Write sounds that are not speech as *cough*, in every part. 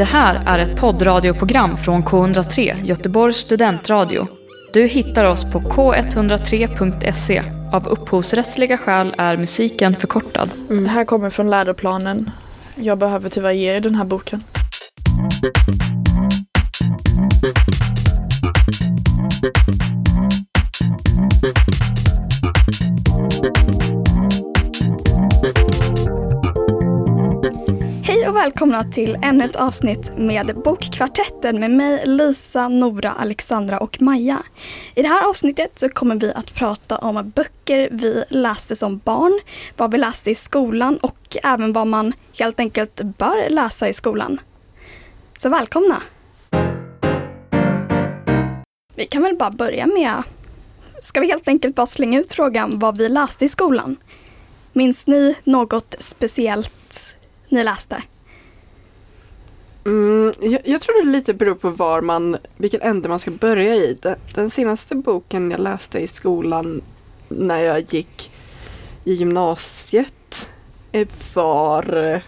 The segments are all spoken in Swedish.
Det här är ett poddradioprogram från K103, Göteborgs studentradio. Du hittar oss på k103.se. Av upphovsrättsliga skäl är musiken förkortad. Det här kommer från läroplanen. Jag behöver tyvärr ge er den här boken. Välkomna till ännu ett avsnitt med Bokkvartetten med mig Lisa, Nora, Alexandra och Maja. I det här avsnittet så kommer vi att prata om böcker vi läste som barn, vad vi läste i skolan och även vad man helt enkelt bör läsa i skolan. Så välkomna! Vi kan väl bara börja med, ska vi helt enkelt bara slänga ut frågan vad vi läste i skolan? Minns ni något speciellt ni läste? Mm, jag, jag tror det lite beror på var man, vilken ände man ska börja i. Den, den senaste boken jag läste i skolan när jag gick i gymnasiet eh, var eh,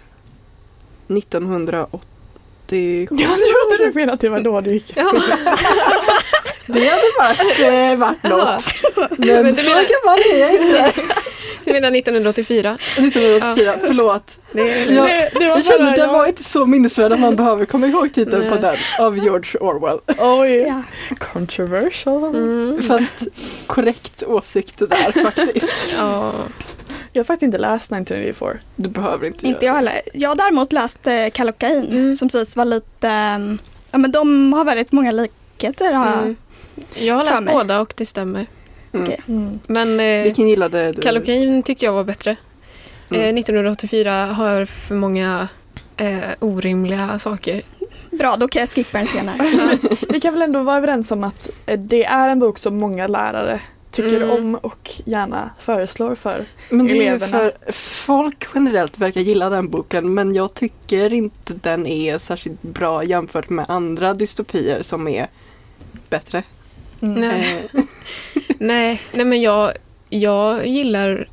1980. Jag trodde du menade att det var då du gick i *laughs* skolan. Det hade varit, *laughs* eh, varit något. Men, Men gammal är jag inte. Du menar 1984? 1984, *laughs* förlåt. Det är, Jag, Det- det var jag kände den var inte så minnesvärd att man behöver komma ihåg titeln på den av George Orwell. Oj, Ja. controversial. mm, Fast korrekt åsikt där faktiskt. *laughs* ja. Jag har faktiskt inte läst 1984. Du behöver inte Inte jag heller. Jag har däremot läst eh, Kallocain Mm. som sägs vara lite, ehm, ja men de har väldigt många likheter. har jag. Mm. Jag har läst båda och det stämmer. Mm. Okej. Mm. Men eh, Vilken gillade du? Kallocain tyckte jag var bättre. Mm. Eh, 1984 har för många eh, orimliga saker. Bra, då kan jag skippa den senare. *laughs* Vi kan väl ändå vara överens om att eh, det är en bok som många lärare tycker Mm. om och gärna föreslår för. Men det är eleverna. för folk generellt verkar gilla den boken men jag tycker inte den är särskilt bra jämfört med andra dystopier som är bättre. Nej. Eh, Nej, nej men jag, jag gillar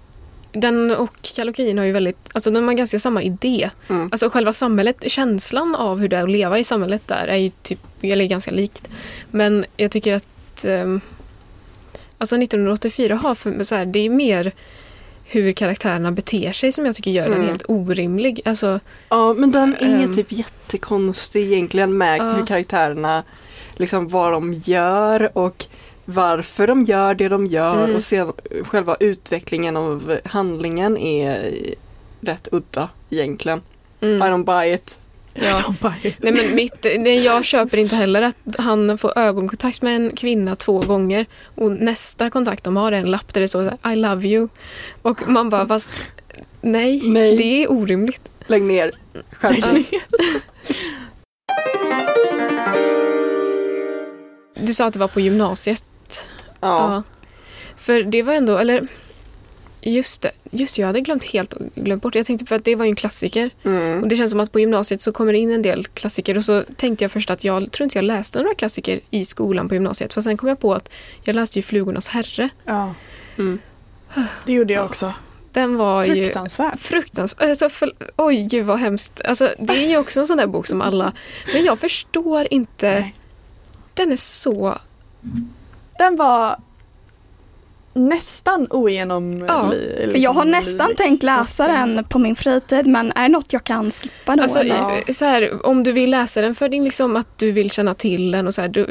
den och Kallocain har ju väldigt, alltså de har ganska samma idé. mm. Alltså själva samhället, känslan av hur det är att leva i samhället där är ju typ, eller ganska likt. Men jag tycker att ehm, alltså 1984 har för, så här, det är mer hur karaktärerna beter sig som jag tycker gör den Mm. helt orimlig. Alltså, Ja men den är Ehm. typ jättekonstig egentligen med Ja. hur karaktärerna liksom vad de gör och varför de gör det de gör Mm. och sen själva utvecklingen av handlingen är rätt udda egentligen. mm, I don't buy it. ja. *laughs* Nej men mitt, nej, jag köper inte heller att han får ögonkontakt med en kvinna två gånger och nästa kontakt de har är en lapp där det står så här, I love you. Och man bara fast nej, Nej. det är orimligt. Lägg ner. Skärp. *laughs* Du sa att det var på gymnasiet. Ja. För det var ändå, eller just det, just jag hade glömt helt glömt bort. Jag tänkte för att det var ju en klassiker. Mm. Och det känns som att på gymnasiet så kommer det in en del klassiker och så tänkte jag först att jag tror inte jag läste några klassiker i skolan på gymnasiet. För sen kom jag på att jag läste ju Flugornas herre. Ja, Mm. det gjorde jag också. Den var ju Fruktansvärt. fruktansvärt. Alltså, för, oj, gud vad hemskt. Alltså, det är ju också en sån där bok som alla... Men jag förstår inte. Nej. Den är så... Den var nästan ogenom... Ja, li- För jag har liksom nästan tänkt läsa den på min fritid men är det något jag kan skippa då? Alltså, så här, om du vill läsa den för din, liksom, att du vill känna till den och så här, du,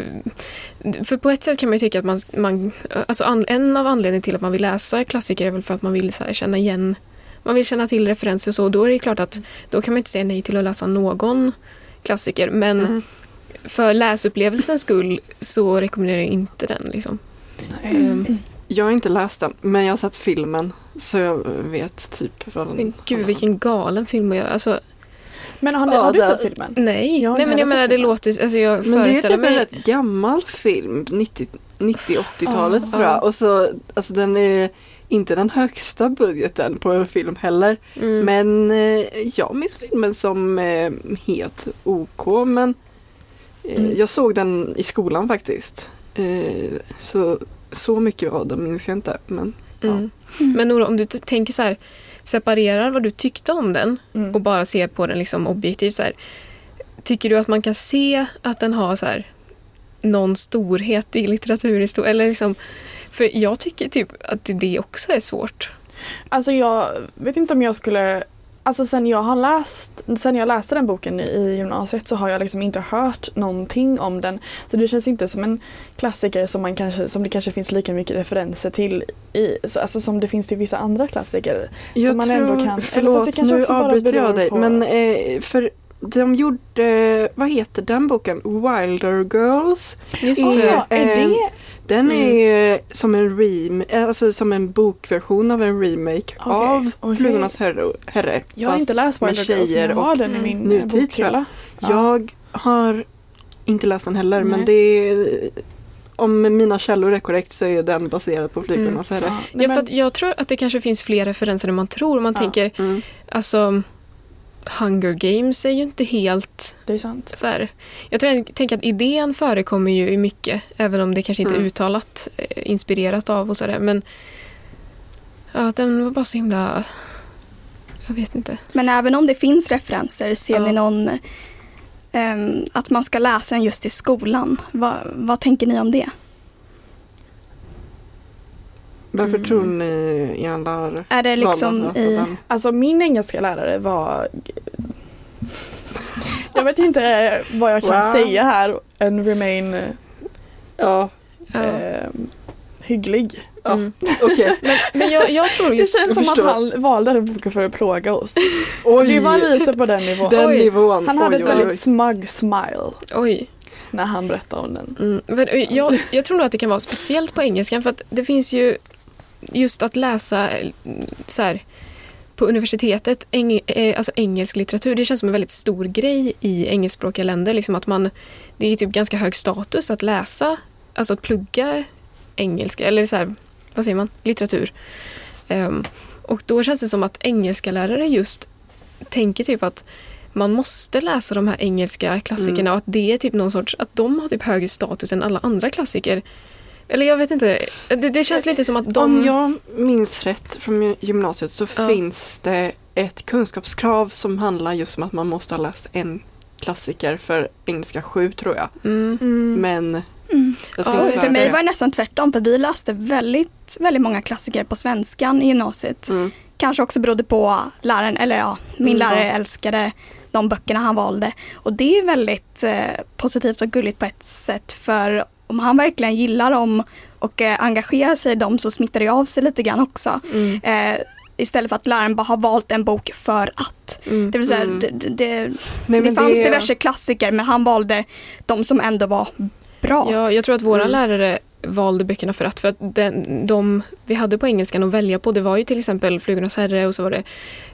För på ett sätt kan man ju tycka att man... man alltså an, en av anledningarna till att man vill läsa klassiker är väl för att man vill så här, känna igen... Man vill känna till referenser och så. Då är det klart att då kan man inte säga nej till att läsa någon klassiker. Men Mm. För läsupplevelsens skull så rekommenderar jag inte den. Liksom. Ehm, Jag har inte läst den men jag har sett filmen så jag vet typ vad den men gud vilken galen film att göra. Alltså, Men har, ni, Ja, har du sett filmen? nej, Jag har nej inte men jag menar sett det filmen. låter alltså jag Men det är typ en rätt gammal film, 90 90-80-talet Ah. tror jag. Och så, alltså den är inte den högsta budgeten på en film heller. Mm. Men eh, jag minns filmen som eh, helt OK men Mm. jag såg den i skolan faktiskt. Eh, så, så mycket av den minns jag inte. Men Mm. Men Nora, om du tänker så här, separerar vad du tyckte om den Mm. och bara ser på den liksom objektivt så här. tycker du att man kan se att den har så här någon storhet i litteraturhistoria? Eller liksom, för jag tycker typ att det också är svårt. Alltså jag vet inte om jag skulle Alltså sen jag har läst, sen jag läste den boken i gymnasiet så har jag liksom inte hört någonting om den. Så det känns inte som en klassiker som, man kanske, som det kanske finns lika mycket referenser till i, så- alltså som det finns till vissa andra klassiker. Jag man tror, ändå kan- förlåt nu avbryter jag dig, på- men eh, för de gjorde, vad heter den boken? Wilder Girls. Just det. är det? Den Mm. är som en rem, alltså som en bokversion av en remake Okej, av okej. Flugornas herre. herre Jag har inte läst Wilder Girls men tjejer jag har och den i mm, min eh, nutid, bokhylla. Ja. Jag har inte läst den heller men Nej. det är, om mina källor är korrekt så är den baserad på Flugornas herre. Ja, Ja, för men- jag tror att det kanske finns fler referenser än man tror. Man Ja. tänker, Mm. alltså Hunger Games är ju inte helt det är sant. så här. Jag tror, jag tänker att idén förekommer ju i mycket, även om det kanske inte är Mm. uttalat eh, inspirerat av och sådär. Men ja, den var bara så himla... Jag vet inte. Men även om det finns referenser, ser Ja. ni någon ehm, att man ska läsa den just i skolan? Va, vad tänker ni om det? Varför Mm. tror ni er lärare Är det liksom läsa i... den? Alltså min engelska lärare var Jag vet inte vad jag kan Wow. säga här än remain eh, Ja, eh, hygglig. Ja. Mm. okej. *laughs* Men jag, jag tror Det just... känns jag som förstår. att han valde den boken för att plåga oss. Oj, Det var lite på den nivån. den Oj. nivån. Han hade oj, ett oj, väldigt oj. smug smile Oj. när han berättade om den. Mm. Men, jag, jag tror nog att det kan vara speciellt på engelskan för att det finns ju just att läsa eh, så här, på universitetet, eng, eh, alltså engelsk litteratur, det känns som en väldigt stor grej i engelskspråkiga länder. Liksom att man, det är typ ganska hög status att läsa, alltså att plugga engelska, eller så här, vad säger man, litteratur. Ehm, och då känns det som att engelska lärare just tänker typ att man måste läsa de här engelska klassikerna Mm. och att det är typ någon sorts, att de har typ högre status än alla andra klassiker. Eller jag vet inte, det, det känns lite som att de... Om jag minns rätt från gy- gymnasiet så Ja. finns det ett kunskapskrav som handlar just om att man måste ha läst en klassiker för engelska 7 tror jag. Mm, Men Mm. jag ska Ja, För mig var det nästan tvärtom, för vi läste väldigt, väldigt många klassiker på svenskan i gymnasiet. Mm. Kanske också berodde på läraren, eller ja, min Mm, lärare älskade de böckerna han valde. Och det är väldigt eh, positivt och gulligt på ett sätt, för om han verkligen gillar dem och eh, engagerar sig i dem så smittar det av sig lite grann också. mm, Eh, istället för att läraren bara har valt en bok för att. mm. Det vill säga, Mm. det, det, det, Nej, det fanns diverse klassiker men han valde de som ändå var bra. Ja, jag tror att våra Mm. lärare valde böckerna för att, för att den, de vi hade på engelskan att välja på det var ju till exempel Flugornas herre och så var det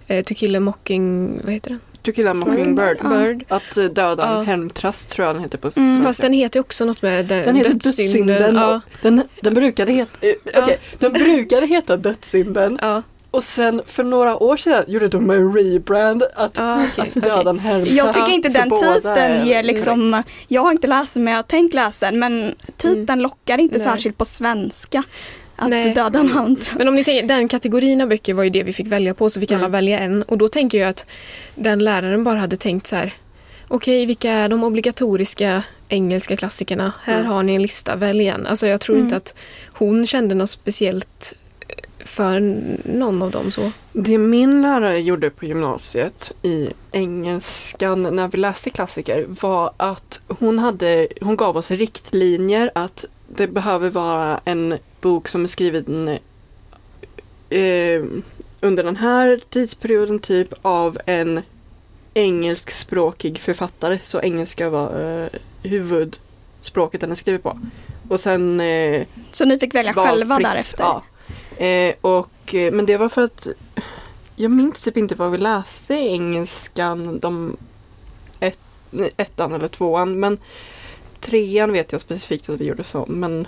eh, To kill a mocking, vad heter den? To kill a mockingbird. Ja. Bird. Att eh, döda Ja. en helmtrast tror jag den heter på Mm. Fast den heter också något med den, Den heter dödssynden. dödssynden. Ja, Den, den brukade heta, eh, Ja. den brukade heta dödssynden. ja, Och sen för några år sedan gjorde de en rebrand att, ja okej. att döda okej. en helmtrast. Jag tycker inte den titeln ger liksom, jag har inte läst den men jag har tänkt läsa den men titeln lockar inte Nej. särskilt på svenska. Att Nej. döda en hand. Men om ni tänker, den kategorin av böcker var ju det vi fick välja på så fick alla Mm. välja en och då tänker jag att den läraren bara hade tänkt så här Okej, vilka är de obligatoriska engelska klassikerna? Här Mm. har ni en lista, välj en. Alltså jag tror Mm. inte att hon kände något speciellt för någon av dem så. Det min lärare gjorde på gymnasiet i engelskan när vi läste klassiker var att hon, hade, hon gav oss riktlinjer att det behöver vara en bok som är skriven eh, under den här tidsperioden typ av en engelskspråkig författare. Så engelska var eh, huvudspråket den är skriven på. Och sen eh, Så ni fick välja själva fritt, därefter? Ja. Eh, och, eh, men det var för att jag minns typ inte vad vi läste i engelskan, de ett, ettan eller tvåan. Men trean vet jag specifikt att vi gjorde så. Men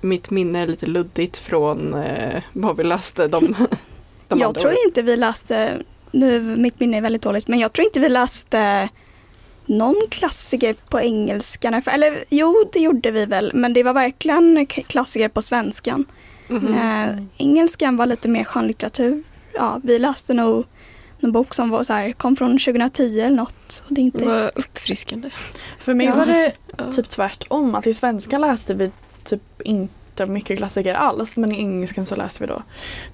mitt minne är lite luddigt från eh, vad vi läste de, *laughs* de jag tror åren. inte vi läste, nu mitt minne är väldigt dåligt, men jag tror inte vi läste någon klassiker på engelska. Eller jo, det gjorde vi väl, men det var verkligen klassiker på svenskan. Mhm. Eh, engelskan var lite mer skönlitteratur. Ja, vi läste nog en bok som var så här, kom från 2010 eller något. Och det är Det inte... var uppfriskande. För mig Ja. var det *laughs* typ tvärtom. Att i svenska läste vi typ inte mycket klassiker alls. Men i engelskan så läste vi då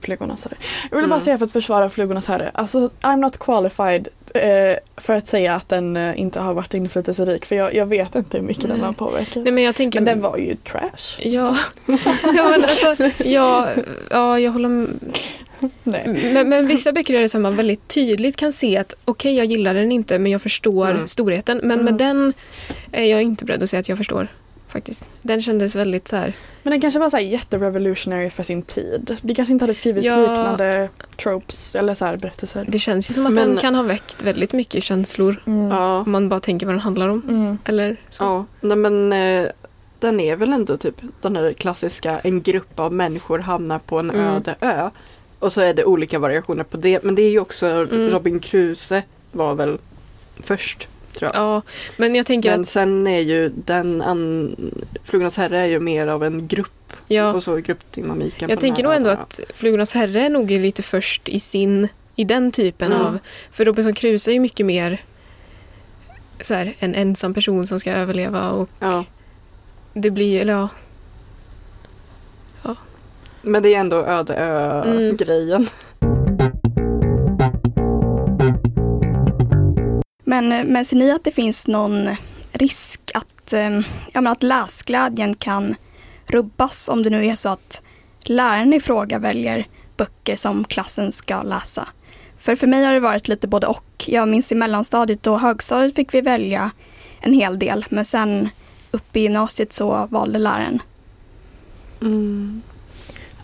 Flugornas herre. Jag ville bara Mm. säga för att försvara Flugornas herre. Alltså I'm not qualified eh, för att säga att den eh, inte har varit inflytelserik. För jag, jag vet inte hur mycket den Nej. har påverkat. Nej men jag tänker... men den var ju trash. Ja, *laughs* ja men alltså, ja, *laughs* ja jag håller med. *laughs* Men, men vissa böcker är det som man väldigt tydligt kan se att okej, jag gillar den inte men jag förstår Mm. storheten. Men Mm. med den är jag inte beredd att säga att jag förstår. Faktiskt. Den kändes väldigt så här. Men den kanske var så här jätterevolutionary för sin tid. Det kanske inte hade skrivits Ja. liknande tropes eller så här berättelser. Det känns ju som att Men- den kan ha väckt väldigt mycket känslor. Mm. Ja. Om man bara tänker vad den handlar om. Mm. Eller så. Ja, nej men eh, den är väl ändå typ den här klassiska, en grupp av människor hamnar på en Mm. öde ö. Och så är det olika variationer på det. Men det är ju också Mm. Robin Kruse var väl först. Tror jag. Ja, men jag tänker Men att sen är ju den, an, Flugornas herre är ju mer av en grupp ja, och så gruppdynamiken. jag tänker nog ändå att Flugornas herre är nog lite först i sin i den typen Mm. av för Robinson Crusoe är ju mycket mer så här, en ensam person som ska överleva och Ja, det blir eller ja, men det är ändå öde Mm. men ser ni att det finns någon risk att, eh, ja, men att läsglädjen kan rubbas om det nu är så att läraren i fråga väljer böcker som klassen ska läsa? För för mig har det varit lite både och. Jag minns i mellanstadiet och högstadiet fick vi välja en hel del men sen uppe i gymnasiet så valde läraren. Mm.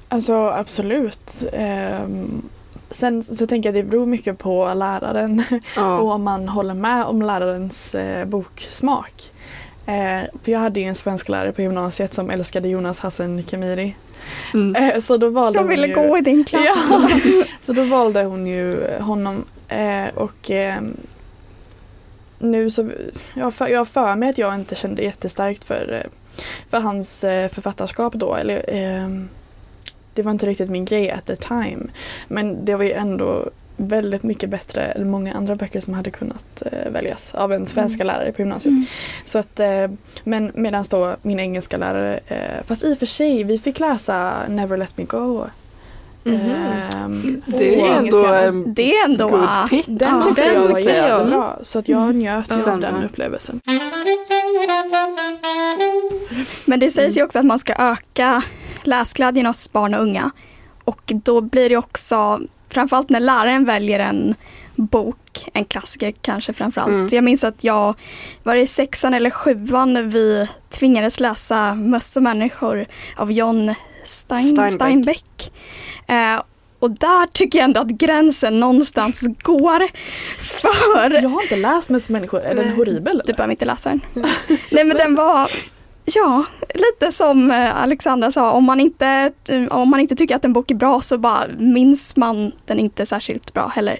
Alltså absolut. Ehm, sen så tänker jag att det beror mycket på läraren *laughs* och Ja. om man håller med om lärarens eh, boksmak. Eh, för jag hade ju en svensk lärare på gymnasiet som älskade Jonas Hassan Khemiri. Mm. Eh, så då valde Jag hon ville ju... gå i din *laughs* klass. Ja, *laughs* så då valde hon ju honom eh, och ehm, nu så, jag, för, jag för mig att jag inte kände jättestarkt för, eh, för hans eh, författarskap då. Eller, ehm, det var inte riktigt min grej at the time. Men det var ju ändå väldigt mycket bättre än många andra böcker som hade kunnat eh, väljas av en svenska lärare på gymnasiet. Mm. Så att, eh, men medan då min engelska lärare, eh, fast i och för sig, vi fick läsa Never Let Me Go. Mhm. Ehm, Det på är ändå en Det är ändå... good pick. Den Ja. tyckte jag var jättebra. Så att jag Mm. njöt Ja. av den upplevelsen. Men det sägs ju också att man ska öka läsglädjen hos barn och unga. Och då blir det också, framförallt när läraren väljer en bok, en klassiker kanske framförallt. Mm. Jag minns att jag var i sexan eller sjuan när vi tvingades läsa Möss och människor av John Stein, Steinbeck. Steinbeck. Eh, och där tycker jag ändå att gränsen någonstans går för Jag har inte läst Möss och människor. Är den horribel? du Eller? behöver inte läsa den. Nej men den var, ja, lite som eh, Alexandra sa, om man, inte, eh, om man inte tycker att en bok är bra så bara minns man den inte särskilt bra heller.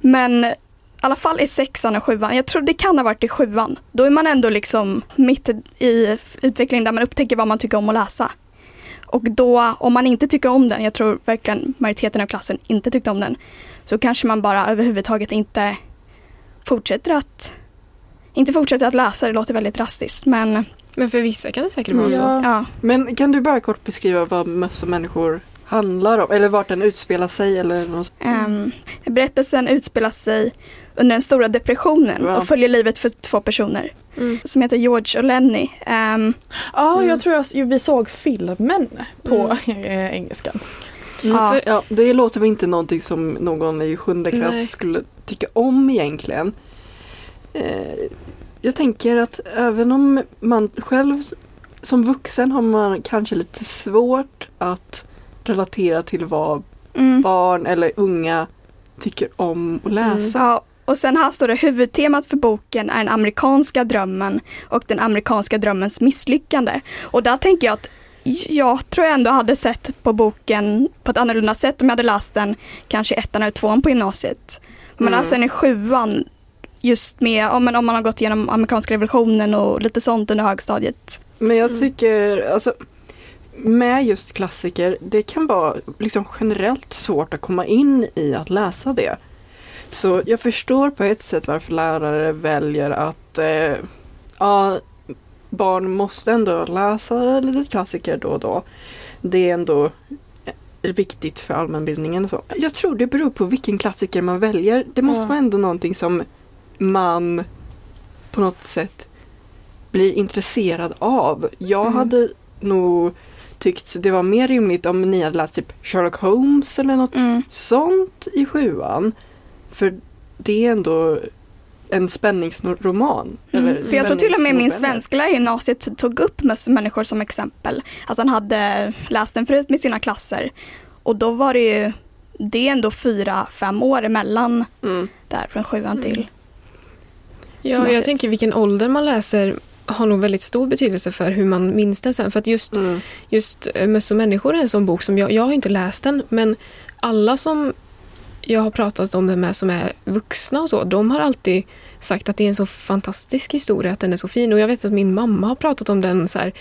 Men i alla fall i sexan och sjuan, jag tror det kan ha varit i sjuan, då är man ändå liksom mitt i utvecklingen där man upptäcker vad man tycker om att läsa. Och då, om man inte tycker om den, jag tror verkligen majoriteten av klassen inte tyckte om den, så kanske man bara överhuvudtaget inte fortsätter att inte fortsätter att läsa, det låter väldigt drastiskt men men för vissa kan det säkert vara Mm. så. Ja. ja. Men kan du bara kort beskriva vad Möss och människor handlar om? Eller vart den utspelar sig eller något? Um, berättelsen utspelar sig under den stora depressionen Ja. och följer livet för två personer Mm. som heter George och Lenny. Ehm, Ja, Mm. jag tror jag, vi såg filmen på *laughs* eh, engelskan. Mm, Ja. för, ja, det låter väl inte någonting som någon i sjunde klass Nej. skulle tycka om egentligen. Eh, jag tänker att även om man själv som vuxen har man kanske lite svårt att relatera till vad mm. barn eller unga tycker om att läsa. Ja, och sen här står det huvudtemat för boken är den amerikanska drömmen och den amerikanska drömmens misslyckande. Och där tänker jag att jag tror jag ändå hade sett på boken på ett annorlunda sätt om jag hade läst den kanske ettan eller tvåan på gymnasiet. Om man Mm. läser den i sjuan just med, ja, men om man har gått igenom amerikanska revolutionen och lite sånt under högstadiet. Men jag Mm. tycker, alltså med just klassiker, det kan vara liksom generellt svårt att komma in i att läsa det. Så jag förstår på ett sätt varför lärare väljer att eh, ja, barn måste ändå läsa lite klassiker då och då. Det är ändå eh, viktigt för allmänbildningen. och Så. Jag tror det beror på vilken klassiker man väljer. Det måste Ja. vara ändå någonting som man på något sätt blir intresserad av. Jag Mm. hade nog tyckt det var mer rimligt om ni hade läst typ Sherlock Holmes eller något Mm. sånt i sjuan. För det är ändå en spänningsroman. Mm. För jag tror till och med min svensklärare i gymnasiet tog upp människor som exempel. Att han hade läst den förut med sina klasser. Och då var det ju, det är ändå fyra, fem år emellan Mm. där från sjuan till. Ja, jag tänker vilken ålder man läser har nog väldigt stor betydelse för hur man minns den sen. För att just, Mm. just eh, Möss och människor är en sån bok som jag, jag har inte läst den, men alla som jag har pratat om den med som är vuxna och så, de har alltid sagt att det är en så fantastisk historia, att den är så fin. Och jag vet att min mamma har pratat om den så här,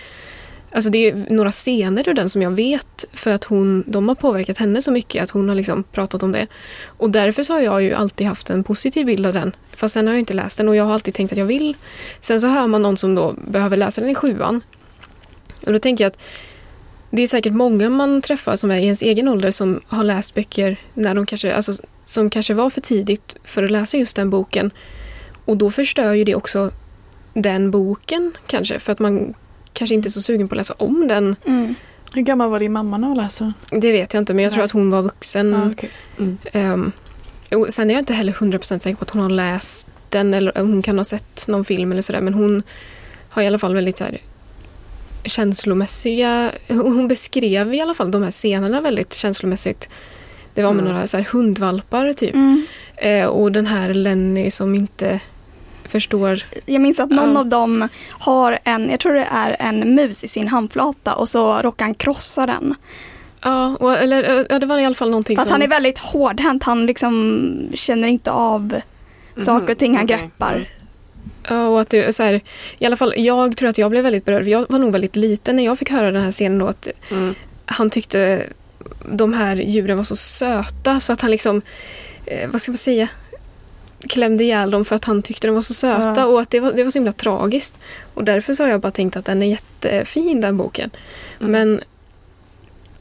Alltså det är några scener ur den som jag vet för att hon, de har påverkat henne så mycket att hon har liksom pratat om det. Och därför så har jag ju alltid haft en positiv bild av den. Fast sen har jag inte läst den och jag har alltid tänkt att jag vill. Sen så hör man någon som då behöver läsa den i sjuan. Och då tänker jag att det är säkert många man träffar som är i ens egen ålder som har läst böcker när de kanske, alltså, som kanske var för tidigt för att läsa just den boken. Och då förstör ju det också den boken kanske för att man kanske inte är så sugen på att läsa om den. Mm. Hur gammal var din mamma när hon läste den? Det vet jag inte men jag tror Nej. att hon var vuxen. Ja, okej. Mm. Och sen är jag inte heller 100% säker på att hon har läst den eller hon kan ha sett någon film eller sådär men hon har i alla fall väldigt så här, känslomässiga, hon beskrev i alla fall de här scenerna väldigt känslomässigt. Det var med Mm. några så här hundvalpar typ. Mm. Eh, och den här Lenny som inte förstår. Jag minns att någon Ja. av dem har en, jag tror det är en mus i sin handflata och så råkar han krossa den. Ja, och, eller ja, det var i alla fall någonting Fast som... han är väldigt hårdhänt, han liksom känner inte av saker och ting han okej. greppar. Ja, och att det så här, i alla fall jag tror att jag blev väldigt berörd. Jag var nog väldigt liten när jag fick höra den här scenen då att Mm. han tyckte de här djuren var så söta så att han liksom, eh, vad ska man säga, klämde ihjäl dem för att han tyckte de var så söta Ja. och att det var, det var så himla tragiskt. Och därför så har jag bara tänkt att den är jättefin den boken. Mm. Men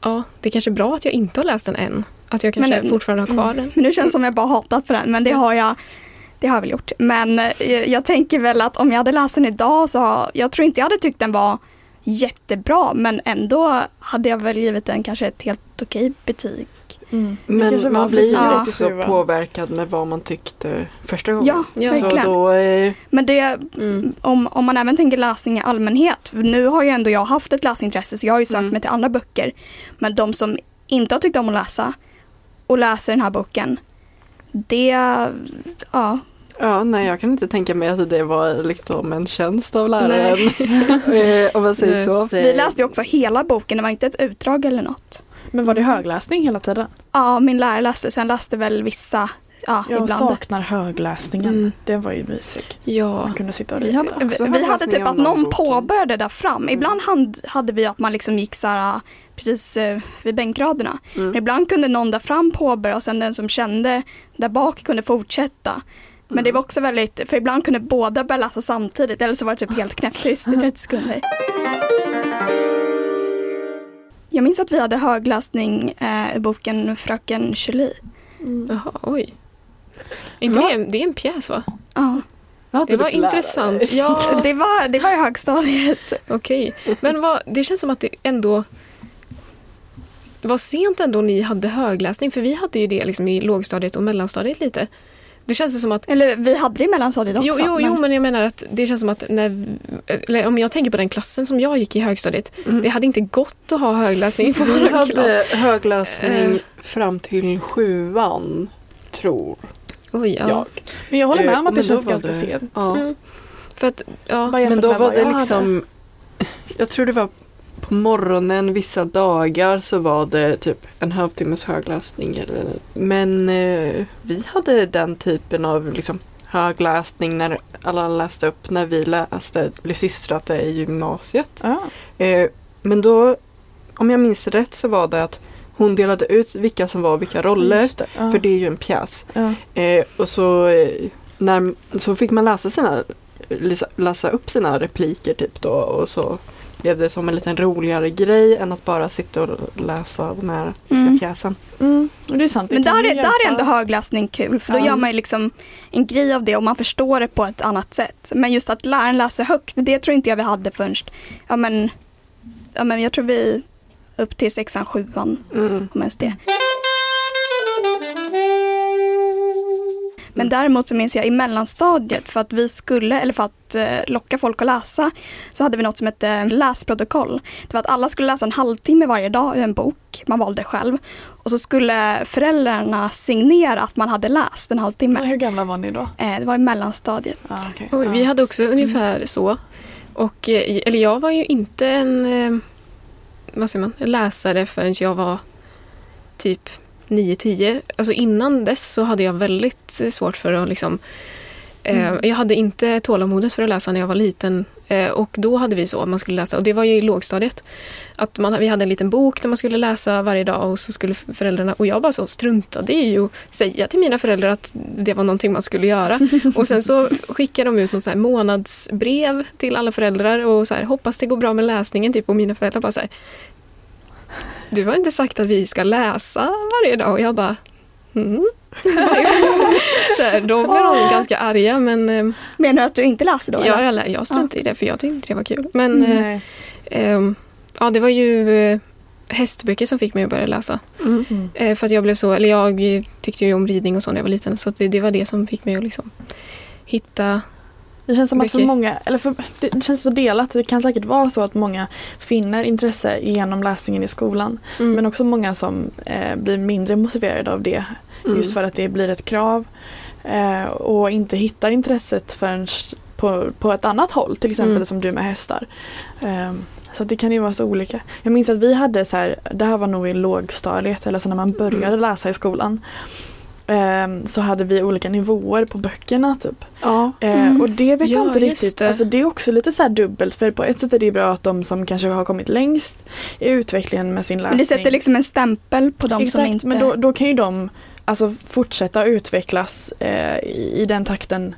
ja, det är kanske är bra att jag inte har läst den än. Att jag kanske Men- fortfarande har kvar den. Men nu känns det som jag bara hatat på den, men det har jag det har jag väl gjort. Men eh, jag tänker väl att om jag hade läst den idag så jag tror inte jag hade tyckt den var jättebra men ändå hade jag väl givit den kanske ett helt okej betyg. Mm. Men man blir ju också sjuan. påverkad med vad man tyckte första gången. Ja, Ja. Så verkligen. då, eh, Men det, Mm. om, om man även tänker läsning i allmänhet, för nu har ju ändå jag haft ett läsintresse så jag har ju sökt Mm. mig till andra böcker. Men de som inte har tyckt om att läsa och läser den här boken, det, ja, ja, nej jag kan inte tänka mig att det var liksom en tjänst av läraren. *laughs* Eh, Om man säger Nej. så. vi läste ju också hela boken, det var inte ett utdrag eller något. Men var det högläsning hela tiden? Ja, min lärare läste, sen läste väl vissa, ja, Jag ibland. saknar högläsningen. Mm. Den var ju mysig. Ja, Man kunde sitta och Vi hade Vi, vi hade typ att någon boken. påbörjade där fram. Ibland hand, hade vi att man liksom gick så här, precis eh, vid bänkraderna. Mm. Men ibland kunde någon där fram påbörja och sen den som kände där bak kunde fortsätta. Men Mm. det var också väldigt, för ibland kunde båda börja läsa samtidigt eller så var det typ helt knäpptyst i *laughs* 30 sekunder. Jag minns att vi hade högläsning eh, i boken Fröken Julie. jaha, oj. Inte det, det är en pjäs va? Ja, Det var intressant. Ja, *laughs* det, var, det var i högstadiet. okej. Men vad, det känns som att det ändå var sent ändå ni hade högläsning. För vi hade ju det liksom i lågstadiet och mellanstadiet lite. Det känns som att Eller vi hade det i mellanstadiet också. Jo, jo, jo, men jag menar att det känns som att när, eller om jag tänker på den klassen som jag gick i högstadiet, Mm. det hade inte gått att ha högläsning på Vi vår hade klass. högläsning Eh. fram till sjuan, tror Oj, ja. jag. Men jag håller med om att Eh, det men då känns ganska det- sent. Ja. Mm. För att, ja. Men då var det hade. liksom, jag tror det var på morgonen vissa dagar så var det typ en halvtimmes högläsning. Eller, men eh, vi hade den typen av liksom, högläsning när alla läste upp när vi läste lysistrat i gymnasiet. Ja. Eh, men då, om jag minns rätt så var det att hon delade ut vilka som var vilka roller. Det, ja. För det är ju en pjäs. ja. Eh, och så, eh, när, så fick man läsa, sina, läsa upp sina repliker typ då och så blev det som en liten roligare grej än att bara sitta och läsa den här Mm. pjäsen. Mm, och det är sant. det Men där är, där är ändå högläsning kul för då Ja. gör man ju liksom en grej av det och man förstår det på ett annat sätt. Men just att läraren läser högt, det tror inte jag vi hade förrän, ja men, ja men jag tror vi upp till sexan, sjuan, Mm. om ens det. Men däremot så minns jag i mellanstadiet för att vi skulle, eller för att eh, locka folk att läsa, så hade vi något som hette läsprotokoll. Det var att alla skulle läsa en halvtimme varje dag ur en bok, man valde själv. Och så skulle föräldrarna signera att man hade läst en halvtimme. Hur gamla var ni då? Eh, det var i mellanstadiet. Ah, okej. Oj, vi hade också ungefär så. Och, eh, eller jag var ju inte en vad säger man, läsare förrän jag var typ 9-10. Alltså innan dess så hade jag väldigt svårt för att liksom eh, Mm. Jag hade inte tålamodet för att läsa när jag var liten. Eh, och då hade vi så att man skulle läsa, och det var ju i lågstadiet. Att man, vi hade en liten bok där man skulle läsa varje dag och så skulle föräldrarna, och jag bara så struntade i att säga till mina föräldrar att det var någonting man skulle göra. *laughs* Och sen så skickade de ut något så månadsbrev till alla föräldrar och så här, hoppas det går bra med läsningen. Typ, och mina föräldrar bara så här, du har inte sagt att vi ska läsa varje dag. Och jag bara, mm. *laughs* så här, då blev de ganska arga men eh, Menar du att du inte läste då? ja, eller? jag, lä- jag struntade i det för jag tyckte inte det var kul. Men eh, Nej. ehm, ja, det var ju eh, hästböcker som fick mig att börja läsa. Mm. Mm. Eh, för att jag blev så, eller jag eh, tyckte ju om ridning och så när jag var liten så att det, det var det som fick mig att liksom hitta Det känns som att för många, eller för, det känns så delat. Det kan säkert vara så att många finner intresse genom läsningen i skolan. mm, Men också många som eh, blir mindre motiverade av det. Mm. Just för att det blir ett krav. Eh, och inte hittar intresset förrän på, på ett annat håll. Till exempel Mm. som du med hästar. Eh, så det kan ju vara så olika. Jag minns att vi hade så här, det här var nog i lågstadiet eller så när man började Mm. läsa i skolan. Eh, så hade vi olika nivåer på böckerna typ. Ja. Eh, Mm. Och det vet jag Ja, inte riktigt. det. Alltså, det är också lite så här dubbelt. För på ett sätt är det bra att de som kanske har kommit längst i utvecklingen med sin läsning. Men det sätter liksom en stämpel på de Exakt, som inte... men då, då kan ju de alltså, fortsätta utvecklas eh, i, i den takten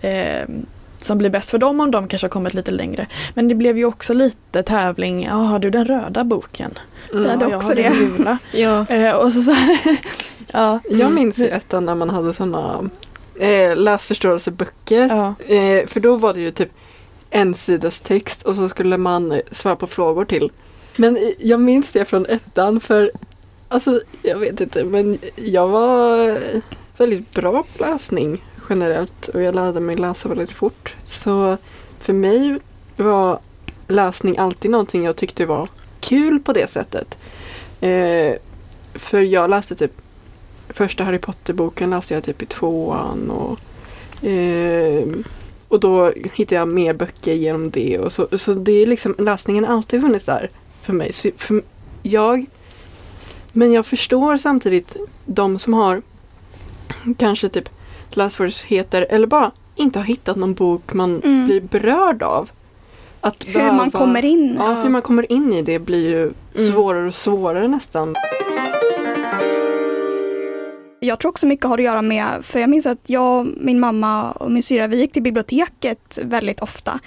eh, som blir bäst för dem om de kanske har kommit lite längre. Men det blev ju också lite tävling. Ja, har du den röda boken? Det hade ja, jag också har det. den gula. *laughs* ja, Eh, och så, så här, *laughs* ja. Jag minns i ettan när man hade sådana eh, läsförståelseböcker. Ja. Eh, för då var det ju typ en sidas text och så skulle man svara på frågor till. Men jag minns det från ettan för alltså jag vet inte men jag var väldigt bra på läsning generellt och jag lärde mig läsa väldigt fort. Så för mig var läsning alltid någonting jag tyckte var kul på det sättet. Eh, för jag läste typ första Harry Potter-boken läste jag typ i tvåan och eh, och då hittade jag mer böcker genom det och så, så det är liksom läsningen har alltid funnits där för mig. Så för jag, men jag förstår samtidigt de som har kanske typ läsvårigheter eller bara inte har hittat någon bok man Mm. blir berörd av. Att Hur man behöva- kommer in. Ja, hur man kommer in i det blir ju Mm. svårare och svårare nästan. Jag tror också mycket har att göra med, för jag minns att jag, min mamma och min syra, vi gick till biblioteket väldigt ofta.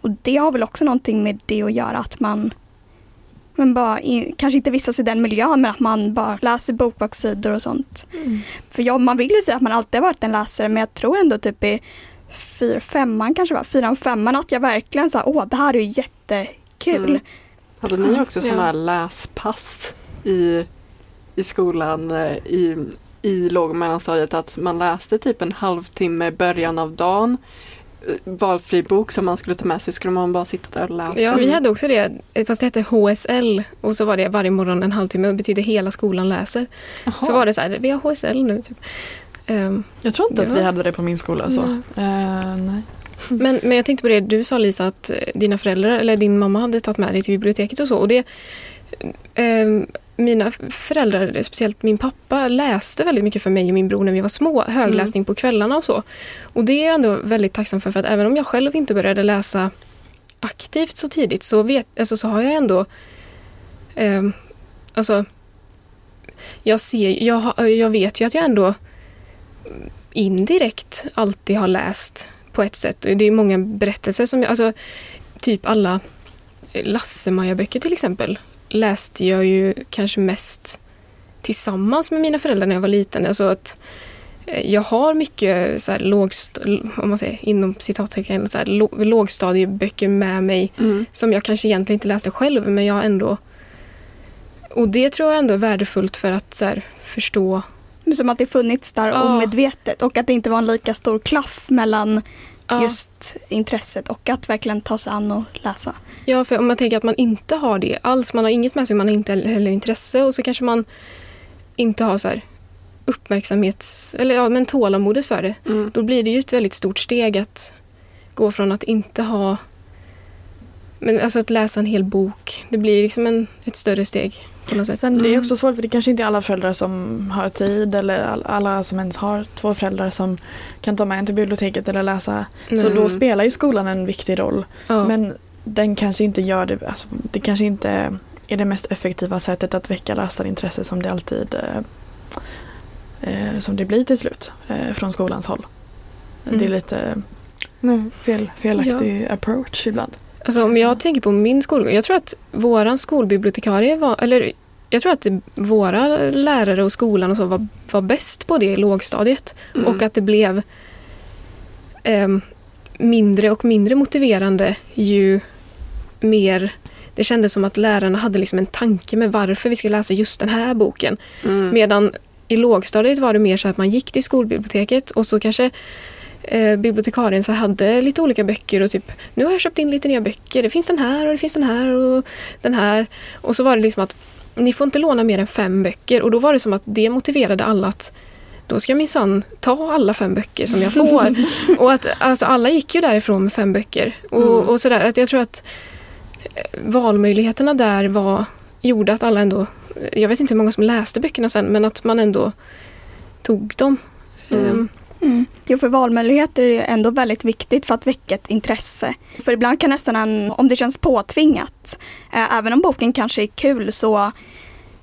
Och det har väl också någonting med det att göra att man men bara i, kanske inte vistas i den miljön men att man bara läser bokbakssidor och sånt. Mm. För jag, man vill ju säga att man alltid har varit en läsare men jag tror ändå typ i fyra, femman kanske var, fyran, femman att jag verkligen sa åh det här är ju jättekul. Mm. Hade ni också Ja. sådana här läspass i, i skolan eh, i, i låg och mellanstadiet att man läste typ en halvtimme i början av dagen valfri bok som man skulle ta med sig skulle man bara sitta där och läsa. ja, vi hade också det, fast det hette HSL och så var det varje morgon en halvtimme och det betyder hela skolan läser. Jaha. Så var det så här, vi har HSL nu. Typ. Ehm, Jag tror inte att vi hade det på min skola. Så. Nej. Eh, nej. *laughs* Men, men jag tänkte på det, du sa Lisa att eh, dina föräldrar eller din mamma hade tagit med dig till biblioteket och så. Och det, ehm, mina föräldrar, speciellt min pappa, läste väldigt mycket för mig och min bror när vi var små. Högläsning på kvällarna och så. Och det är jag ändå väldigt tacksam för, för att även om jag själv inte började läsa aktivt så tidigt så, vet, alltså, så har jag ändå ehm, alltså, jag, ser, jag, jag vet ju att jag ändå indirekt alltid har läst på ett sätt. Det är många berättelser som jag, alltså typ alla Lasse-Maja-böcker till exempel läste jag ju kanske mest tillsammans med mina föräldrar när jag var liten. Alltså att eh, jag har mycket så här lågst, om man säger inom citattecken, så här, lå- lågstadieböcker med mig Mm. som jag kanske egentligen inte läste själv men jag ändå och det tror jag ändå är värdefullt för att så här, förstå. Som att det funnits där Ja. omedvetet och att det inte var en lika stor klaff mellan Ja, just intresset och att verkligen ta sig an och läsa. ja, för om man tänker att man inte har det alls, man har inget med sig, man har inte heller intresse och så kanske man inte har så här uppmärksamhets eller ja, men tålamodet för det. Mm. Då blir det ju ett väldigt stort steg att gå från att inte ha men alltså att läsa en hel bok, det blir liksom en, ett större steg på något sätt. Sen det är Mm. också svårt för det kanske inte är alla föräldrar som har tid eller all- alla som ens har två föräldrar som kan ta med en till biblioteket eller läsa. Så Nej. då spelar ju skolan en viktig roll. ja. Men den kanske inte gör det, alltså, det kanske inte är det mest effektiva sättet att väcka läsarintresse som det alltid eh, eh, som det blir till slut eh, från skolans håll. Mm. Det är lite Nej. fel, felaktig approach ibland. Alltså om jag tänker på min skolgång, jag tror att våran skolbibliotekarie var, eller jag tror att våra lärare och skolan och så var, var bäst på det i lågstadiet. Mm. Och att det blev ehm, mindre och mindre motiverande ju mer det kändes som att lärarna hade liksom en tanke med varför vi ska läsa just den här boken. Mm. Medan i lågstadiet var det mer så att man gick till skolbiblioteket och så kanske eh, bibliotekarien så hade lite olika böcker och typ nu har jag köpt in lite nya böcker. Det finns den här och det finns den här och den här. Och så var det liksom att ni får inte låna mer än fem böcker och då var det som att det motiverade alla att då ska jag minsann ta alla fem böcker som jag får. *laughs* och att alltså, alla gick ju därifrån med fem böcker. Och, Mm. och sådär. Att jag tror att eh, valmöjligheterna där var gjorde att alla ändå, jag vet inte hur många som läste böckerna sen, men att man ändå tog dem. Mm. Ehm, Mm. Jo, för valmöjligheter är ju ändå väldigt viktigt för att väcka ett intresse. För ibland kan nästan en, om det känns påtvingat, eh, även om boken kanske är kul så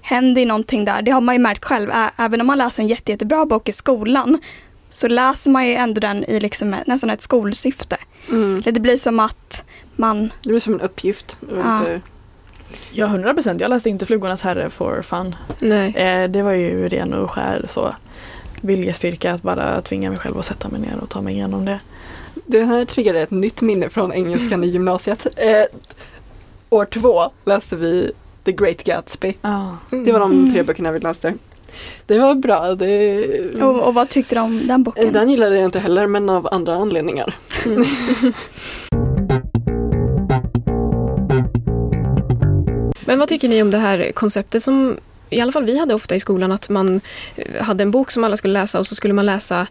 händer ju någonting där. Det har man ju märkt själv. Ä- även om man läser en jätte, jättebra bok i skolan så läser man ju ändå den i liksom ett- nästan ett skolsyfte. Mm. Eller Det blir som att man, Det blir som en uppgift. Ja. inte- Ja, 100 procent. Jag läste inte Flugornas herre for fun. nej. Eh, det var ju ren och skär så viljestyrka att bara tvinga mig själv att sätta mig ner och ta mig igenom det. Det här triggade ett nytt minne från engelskan i gymnasiet. Eh, år två läste vi The Great Gatsby. Ja. Det var de Mm. tre böckerna vi läste. Det var bra. Det... och, och vad tyckte du om den boken? Den gillade jag inte heller men av andra anledningar. Mm. *laughs* Men vad tycker ni om det här konceptet som i alla fall vi hade ofta i skolan att man eh, hade en bok som alla skulle läsa och så skulle man läsa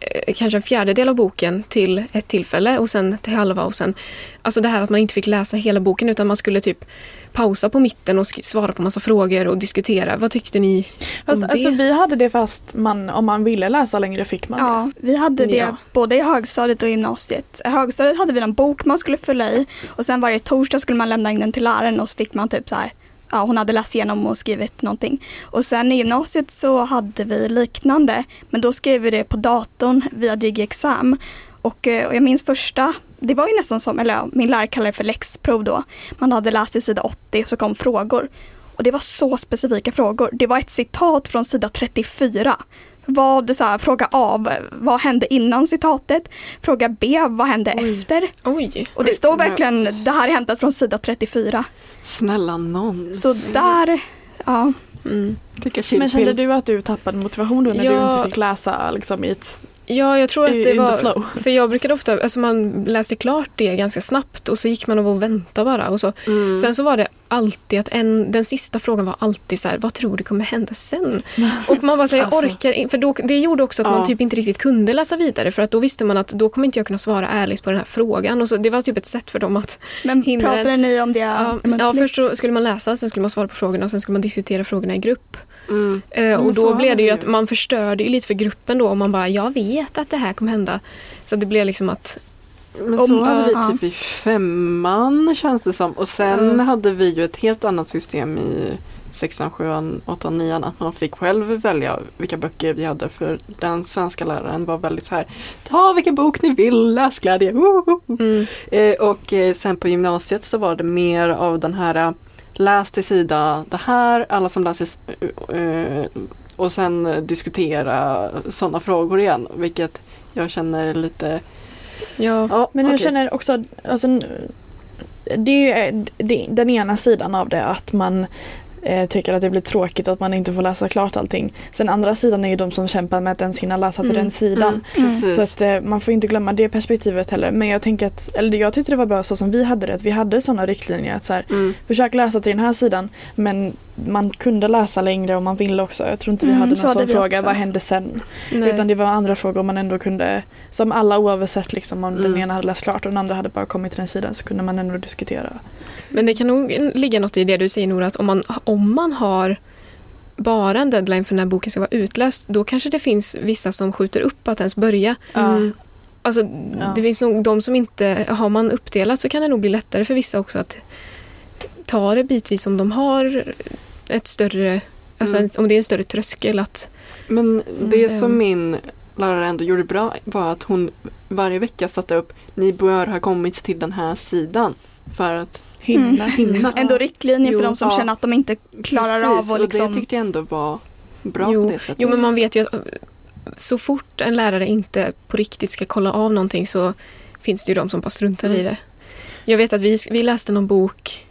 eh, kanske en fjärdedel av boken till ett tillfälle och sen till halva och sen alltså det här att man inte fick läsa hela boken utan man skulle typ pausa på mitten och svara på massa frågor och diskutera. Vad tyckte ni Fast om det? alltså, vi hade det fast man, om man ville läsa längre fick man det. Ja, vi hade det Ja. både i högstadiet och gymnasiet. I högstadiet hade vi en bok man skulle fylla i och sen varje torsdag skulle man lämna in den till läraren och så fick man typ så här, ja hon hade läst igenom och skrivit någonting. Och sen i gymnasiet så hade vi liknande, men då skrev vi det på datorn via DigiExam. Och, eh, och jag minns första, det var ju nästan som, eller ja, min lärare kallade det för läxprov då. Man hade läst i sida 80 och så kom frågor. Och det var så specifika frågor. Det var ett citat från sida 34. Vad, så här, fråga A, vad hände innan citatet? Fråga B, vad hände Oj. efter? Oj. Och det står verkligen, det här är hämtat från sida 34. Snälla någon. Så där, ja. Mm. Men kände du att du tappade motivation då när Ja. du inte fick läsa liksom, i ett, Ja, jag tror att det var... För jag brukade ofta, alltså man läste klart det ganska snabbt och så gick man och väntade bara. Och så. Mm. Sen så var det alltid att en, den sista frågan var alltid så här, vad tror du kommer hända sen? *laughs* Och man bara säger, jag Alltså. orkar inte, för då, det gjorde också att Ja. man typ inte riktigt kunde läsa vidare för att då visste man att då kommer inte jag kunna svara ärligt på den här frågan. Och så, det var typ ett sätt för dem att, Men Hindra pratade ni om det ja, ja först så skulle man läsa, sen skulle man svara på frågorna och sen skulle man diskutera frågorna i grupp. Mm. Eh, och då blev det ju att man förstörde ju lite för gruppen då om man bara, jag vet att det här kommer hända. Så det blev liksom att, Men Om- så hade vi ja. typ i femman känns det som. Och sen Ja. hade vi ju ett helt annat system i 16, 7, 8, 9 att man fick själv välja vilka böcker vi hade för den svenska läraren var väldigt så här Ta vilken bok ni vill, läsglädje! woho!" Mm. Eh, och eh, sen på gymnasiet så var det mer av den här läs till sida det här, alla som läser s- eh, och sen eh, diskutera sådana frågor igen, vilket jag känner lite Ja. ja, Men jag känner också, alltså, det är ju eh, den ena sidan av det att man eh, tycker att det blir tråkigt att man inte får läsa klart allting. Sen andra sidan är ju de som kämpar med att ens hinna läsa till Mm, den sidan. Mm. Så att eh, man får inte glömma det perspektivet heller. Men jag tänker att, eller jag tyckte det var bra så som vi hade det, att vi hade sådana riktlinjer att så här, Mm. försök läsa till den här sidan men man kunde läsa längre om man ville också. Jag tror inte vi Mm, hade någon så hade sån fråga, också. vad hände sen? Nej. Utan det var andra frågor man ändå kunde, som alla oavsett liksom om den Mm. ena hade läst klart och den andra hade bara kommit till den sidan så kunde man ändå diskutera. Men det kan nog ligga något i det du säger Nora, att om man, om man har bara en deadline för när boken ska vara utläst, då kanske det finns vissa som skjuter upp att ens börja. Mm. Alltså, Ja. Det finns nog de som inte, har man uppdelat så kan det nog bli lättare för vissa också att ta det bitvis om de har ett större, alltså Mm. om det är en större tröskel att Men det Mm. som min lärare ändå gjorde bra var att hon varje vecka satte upp Ni bör ha kommit till den här sidan för att Hinna. hinna. Ändå riktlinjer Jo, för de som ja. känner att de inte klarar Precis, av att liksom... och det tyckte jag ändå var bra Jo, på det sättet. Jo, men man vet ju att så fort en lärare inte på riktigt ska kolla av någonting så finns det ju de som bara struntar i Mm. det. Jag vet att vi, vi läste någon bok.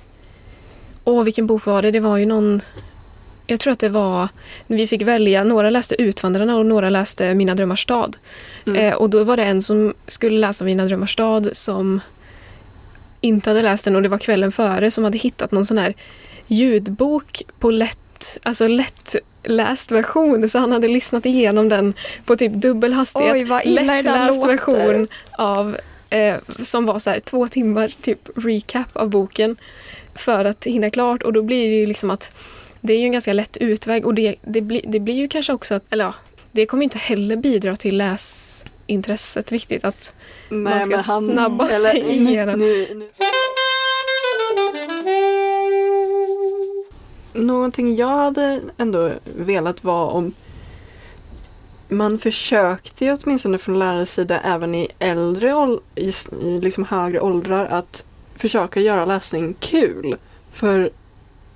Åh, vilken bok var det? Det var ju någon... Jag tror att det var vi fick välja. Några läste Utvandrarna och några läste Mina drömmars stad. Mm. Eh, och då var det en som skulle läsa Mina drömmars stad som inte hade läst den och det var kvällen före som hade hittat någon sån här ljudbok på lätt, alltså lättläst version. Så han hade lyssnat igenom den på typ dubbel hastighet. Oj, vad illa lättläst version av eh, som var så här två timmar typ recap av boken för att hinna klart och då blir det ju liksom att det är ju en ganska lätt utväg och det, det, blir, det blir ju kanske också att, eller ja, det kommer inte heller bidra till läsintresset riktigt att man ska snabba sig igenom. Nu, nu. Någonting jag hade ändå velat var om man försökte ju åtminstone från lärares sida även i äldre i, i liksom högre åldrar att försöka göra läsning kul. För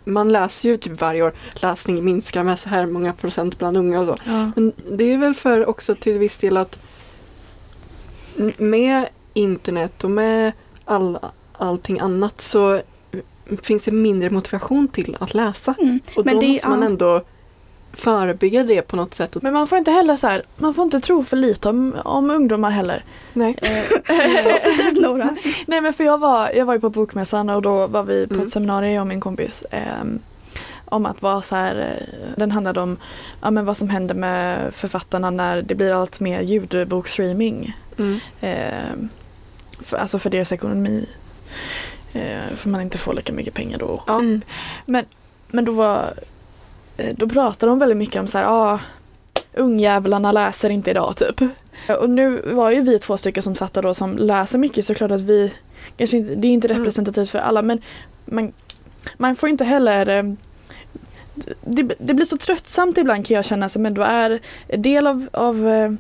man läser ju typ varje år, läsning minskar med så här många procent bland unga och så. Ja. Men det är väl för också till viss del att med internet och med all, allting annat så finns det mindre motivation till att läsa. Mm. Och Men då det- måste man ändå förebygga det på något sätt. Men man får inte heller så här, man får inte tro för lite om, om ungdomar heller. nej. *laughs* Positivt Nora. Nej men för jag var, jag var ju på bokmässan och då var vi på Mm. ett seminarium jag och min kompis. ehm, om att vara så här, eh, den handlade om ja, men vad som händer med författarna när det blir allt mer ljudbokstreaming. Mm. Ehm, för, alltså för deras ekonomi. Eh, för man inte får lika mycket pengar då. Mm. Men då var eh, då pratade de väldigt mycket om så här, ah, ungjävlarna läser inte idag typ. Och nu var ju vi två stycken som satt då som läser mycket så klart att vi, kanske inte, det är inte Mm. representativt för alla men man, man får inte heller eh, det, det blir så tröttsamt ibland kan jag känna som ändå är del av, av eh,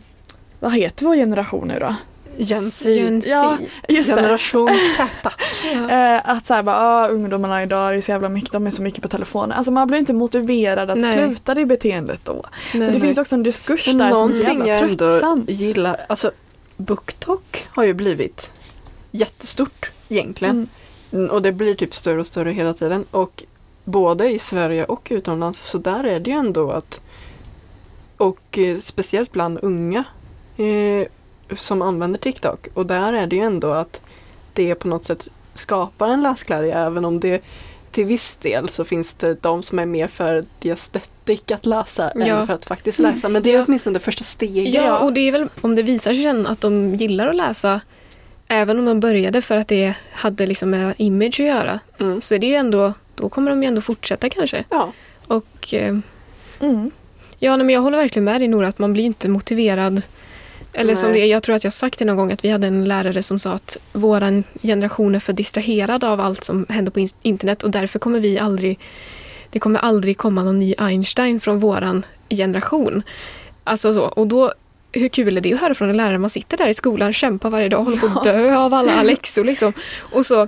vad heter vår generation nu då? Gen. Ja. Generation Z. *laughs* Ja. Eh, att såhär bara, ah, ungdomarna idag är så jävla mycket, de är så mycket på telefonen. Alltså man blir inte motiverad att Nej. sluta det beteendet då. Nej, så det nej. finns också en diskurs Men där som är så jävla tröttsam. gillar, alltså BookTok har ju blivit jättestort egentligen. Mm, Och det blir typ större och större hela tiden. Och både i Sverige och utomlands så där är det ju ändå att och eh, speciellt bland unga eh, som använder TikTok. Och där är det ju ändå att det på något sätt skapar en läsglädje även om det till viss del så finns det de som är mer för the aesthetic att läsa Ja. än för att faktiskt läsa. Men det är Ja. åtminstone det första steget. Ja, och det är väl om det visar sig sen att de gillar att läsa även om de började för att det hade liksom med image att göra Mm. så är det ju ändå, då kommer de ju ändå fortsätta kanske. Ja. Och eh, Mm. ja, nej, men jag håller verkligen med dig Nora att man blir inte motiverad. Eller som det, jag tror att jag sagt det någon gång att vi hade en lärare som sa att våran generation är för distraherad av allt som händer på in- internet och därför kommer vi aldrig det kommer aldrig komma någon ny Einstein från våran generation. Alltså så, och då hur kul är det att höra från en lärare? Man sitter där i skolan, kämpar varje dag, håller på att dö av alla läxor liksom. Och så,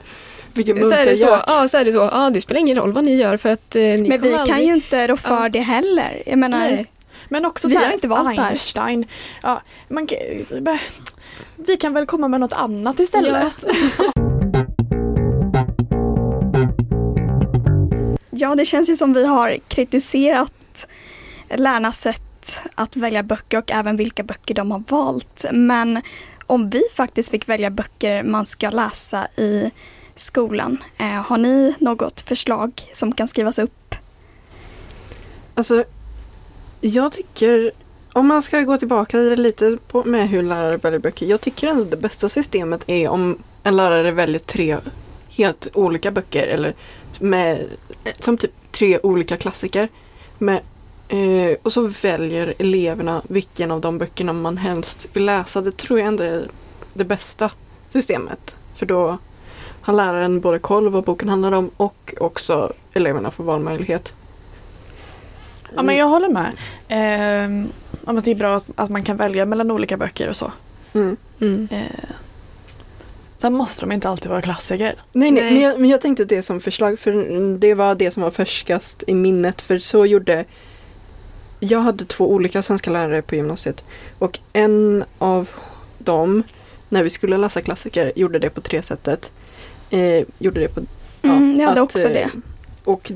Vilken så är det så, ja, så är det så, ja det spelar ingen roll vad ni gör för att eh, ni Men vi kommer kan aldrig... ju inte rå för Ja. det heller. Jag menar, Nej. Men också Vi så har här, inte valt det här. Einstein. Ja, man, vi kan väl komma med något annat istället. ja *laughs* det känns ju som vi har kritiserat lärarnas sätt att välja böcker och även vilka böcker de har valt. Men om vi faktiskt fick välja böcker man ska läsa i skolan, eh, har ni något förslag som kan skrivas upp? Alltså, jag tycker, om man ska gå tillbaka lite på, med hur lärare väljer böcker. Jag tycker ändå det bästa systemet är om en lärare väljer tre helt olika böcker eller med, som typ tre olika klassiker. Med, eh, och så väljer eleverna vilken av de böckerna man helst vill läsa. Det tror jag ändå är det bästa systemet. För då har läraren både koll vad boken handlar om och också eleverna får valmöjlighet. Ja men jag håller med. Ehm, om att det är bra att, att man kan välja mellan olika böcker och så. Mm. Mm. Eh, sen måste de inte alltid vara klassiker. Nej, nej, Nej. Men, jag, men jag tänkte det som förslag för det var det som var färskast i minnet för så gjorde Jag hade två olika svenska lärare på gymnasiet och en av dem när vi skulle läsa klassiker gjorde det på tre sättet. Eh, gjorde det på Mm, jag hade att, också eh, det. Och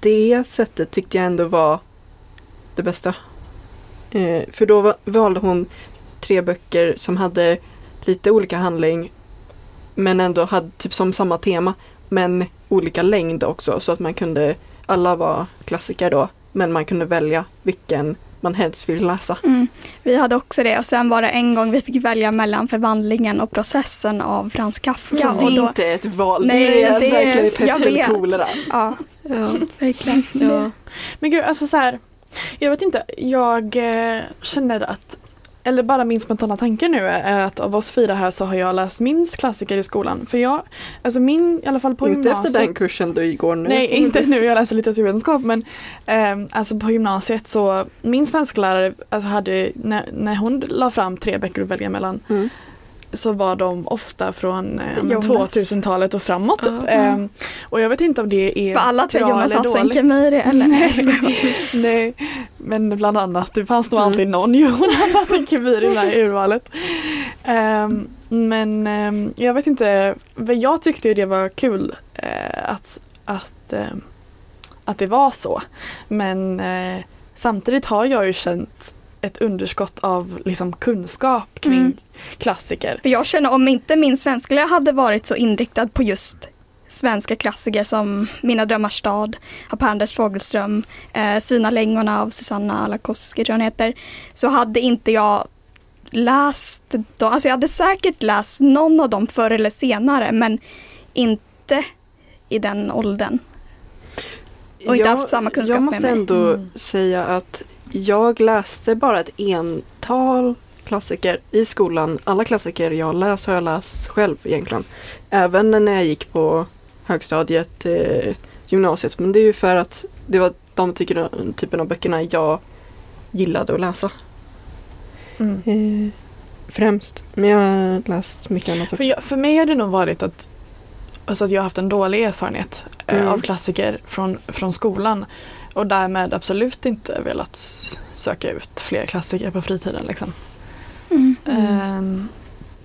det sättet tyckte jag ändå var det bästa. Eh, för då valde hon tre böcker som hade lite olika handling men ändå hade typ som samma tema men olika längd också så att man kunde, alla var klassiker då, men man kunde välja vilken man helst vill läsa. Mm. Vi hade också det och sen var det en gång vi fick välja mellan förvandlingen och processen av Frans Kafka. Fast det är då, inte ett val, Nej, det är det verkligen pest eller kolera. ja, Ja. verkligen. Ja. Men gud, alltså så här. Jag vet inte, jag eh, känner att eller bara min spontana tanke nu är, att av oss fyra här så har jag läst minst klassiker i skolan. För jag, alltså min, i alla fall på inte gymnasiet. efter den kursen du går nu. Nej, inte nu. Jag läser litteraturvetenskap. Men eh, alltså på gymnasiet så min svensklärare alltså hade, när, när hon la fram tre böcker att välja mellan Mm. Så var de ofta från eh, men Jonas. 2000-talet och framåt. Ja. Eh, och jag vet inte om det är Var alla tre bra Jonas eller dåligt. Khemiri eller? Nej, jag skojar. Nej, men bland annat. Det fanns nog Mm. alltid någon Jonas Hassan Khemiri i urvalet. Ehm, men ehm, jag vet inte, men jag tyckte ju det var kul eh, att, att, ehm, att det var så. Men eh, samtidigt har jag ju känt ett underskott av liksom, kunskap kring Mm. klassiker. För jag känner om inte min svensklärare hade varit så inriktad på just svenska klassiker som Mina drömmars stad av Per Anders Fogelström, eh, Syna längorna av Susanna Alakoski tror jag heter, så hade inte jag läst dem. Alltså jag hade säkert läst någon av dem förr eller senare men inte i den åldern. Och inte haft samma kunskap Jag med måste mig. ändå Mm. säga att jag läste bara ett ental klassiker i skolan. Alla klassiker jag läst har jag läst själv egentligen. Även när jag gick på högstadiet, eh, gymnasiet. Men det är ju för att det var de typen av böckerna jag gillade att läsa. Mm. Eh, främst. Men jag har läst mycket annat också. För, jag, för mig har det nog varit att, alltså att jag har haft en dålig erfarenhet eh, Mm. av klassiker från, från skolan. Och därmed absolut inte velat söka ut fler klassiker på fritiden. Liksom. Mm. Ehm,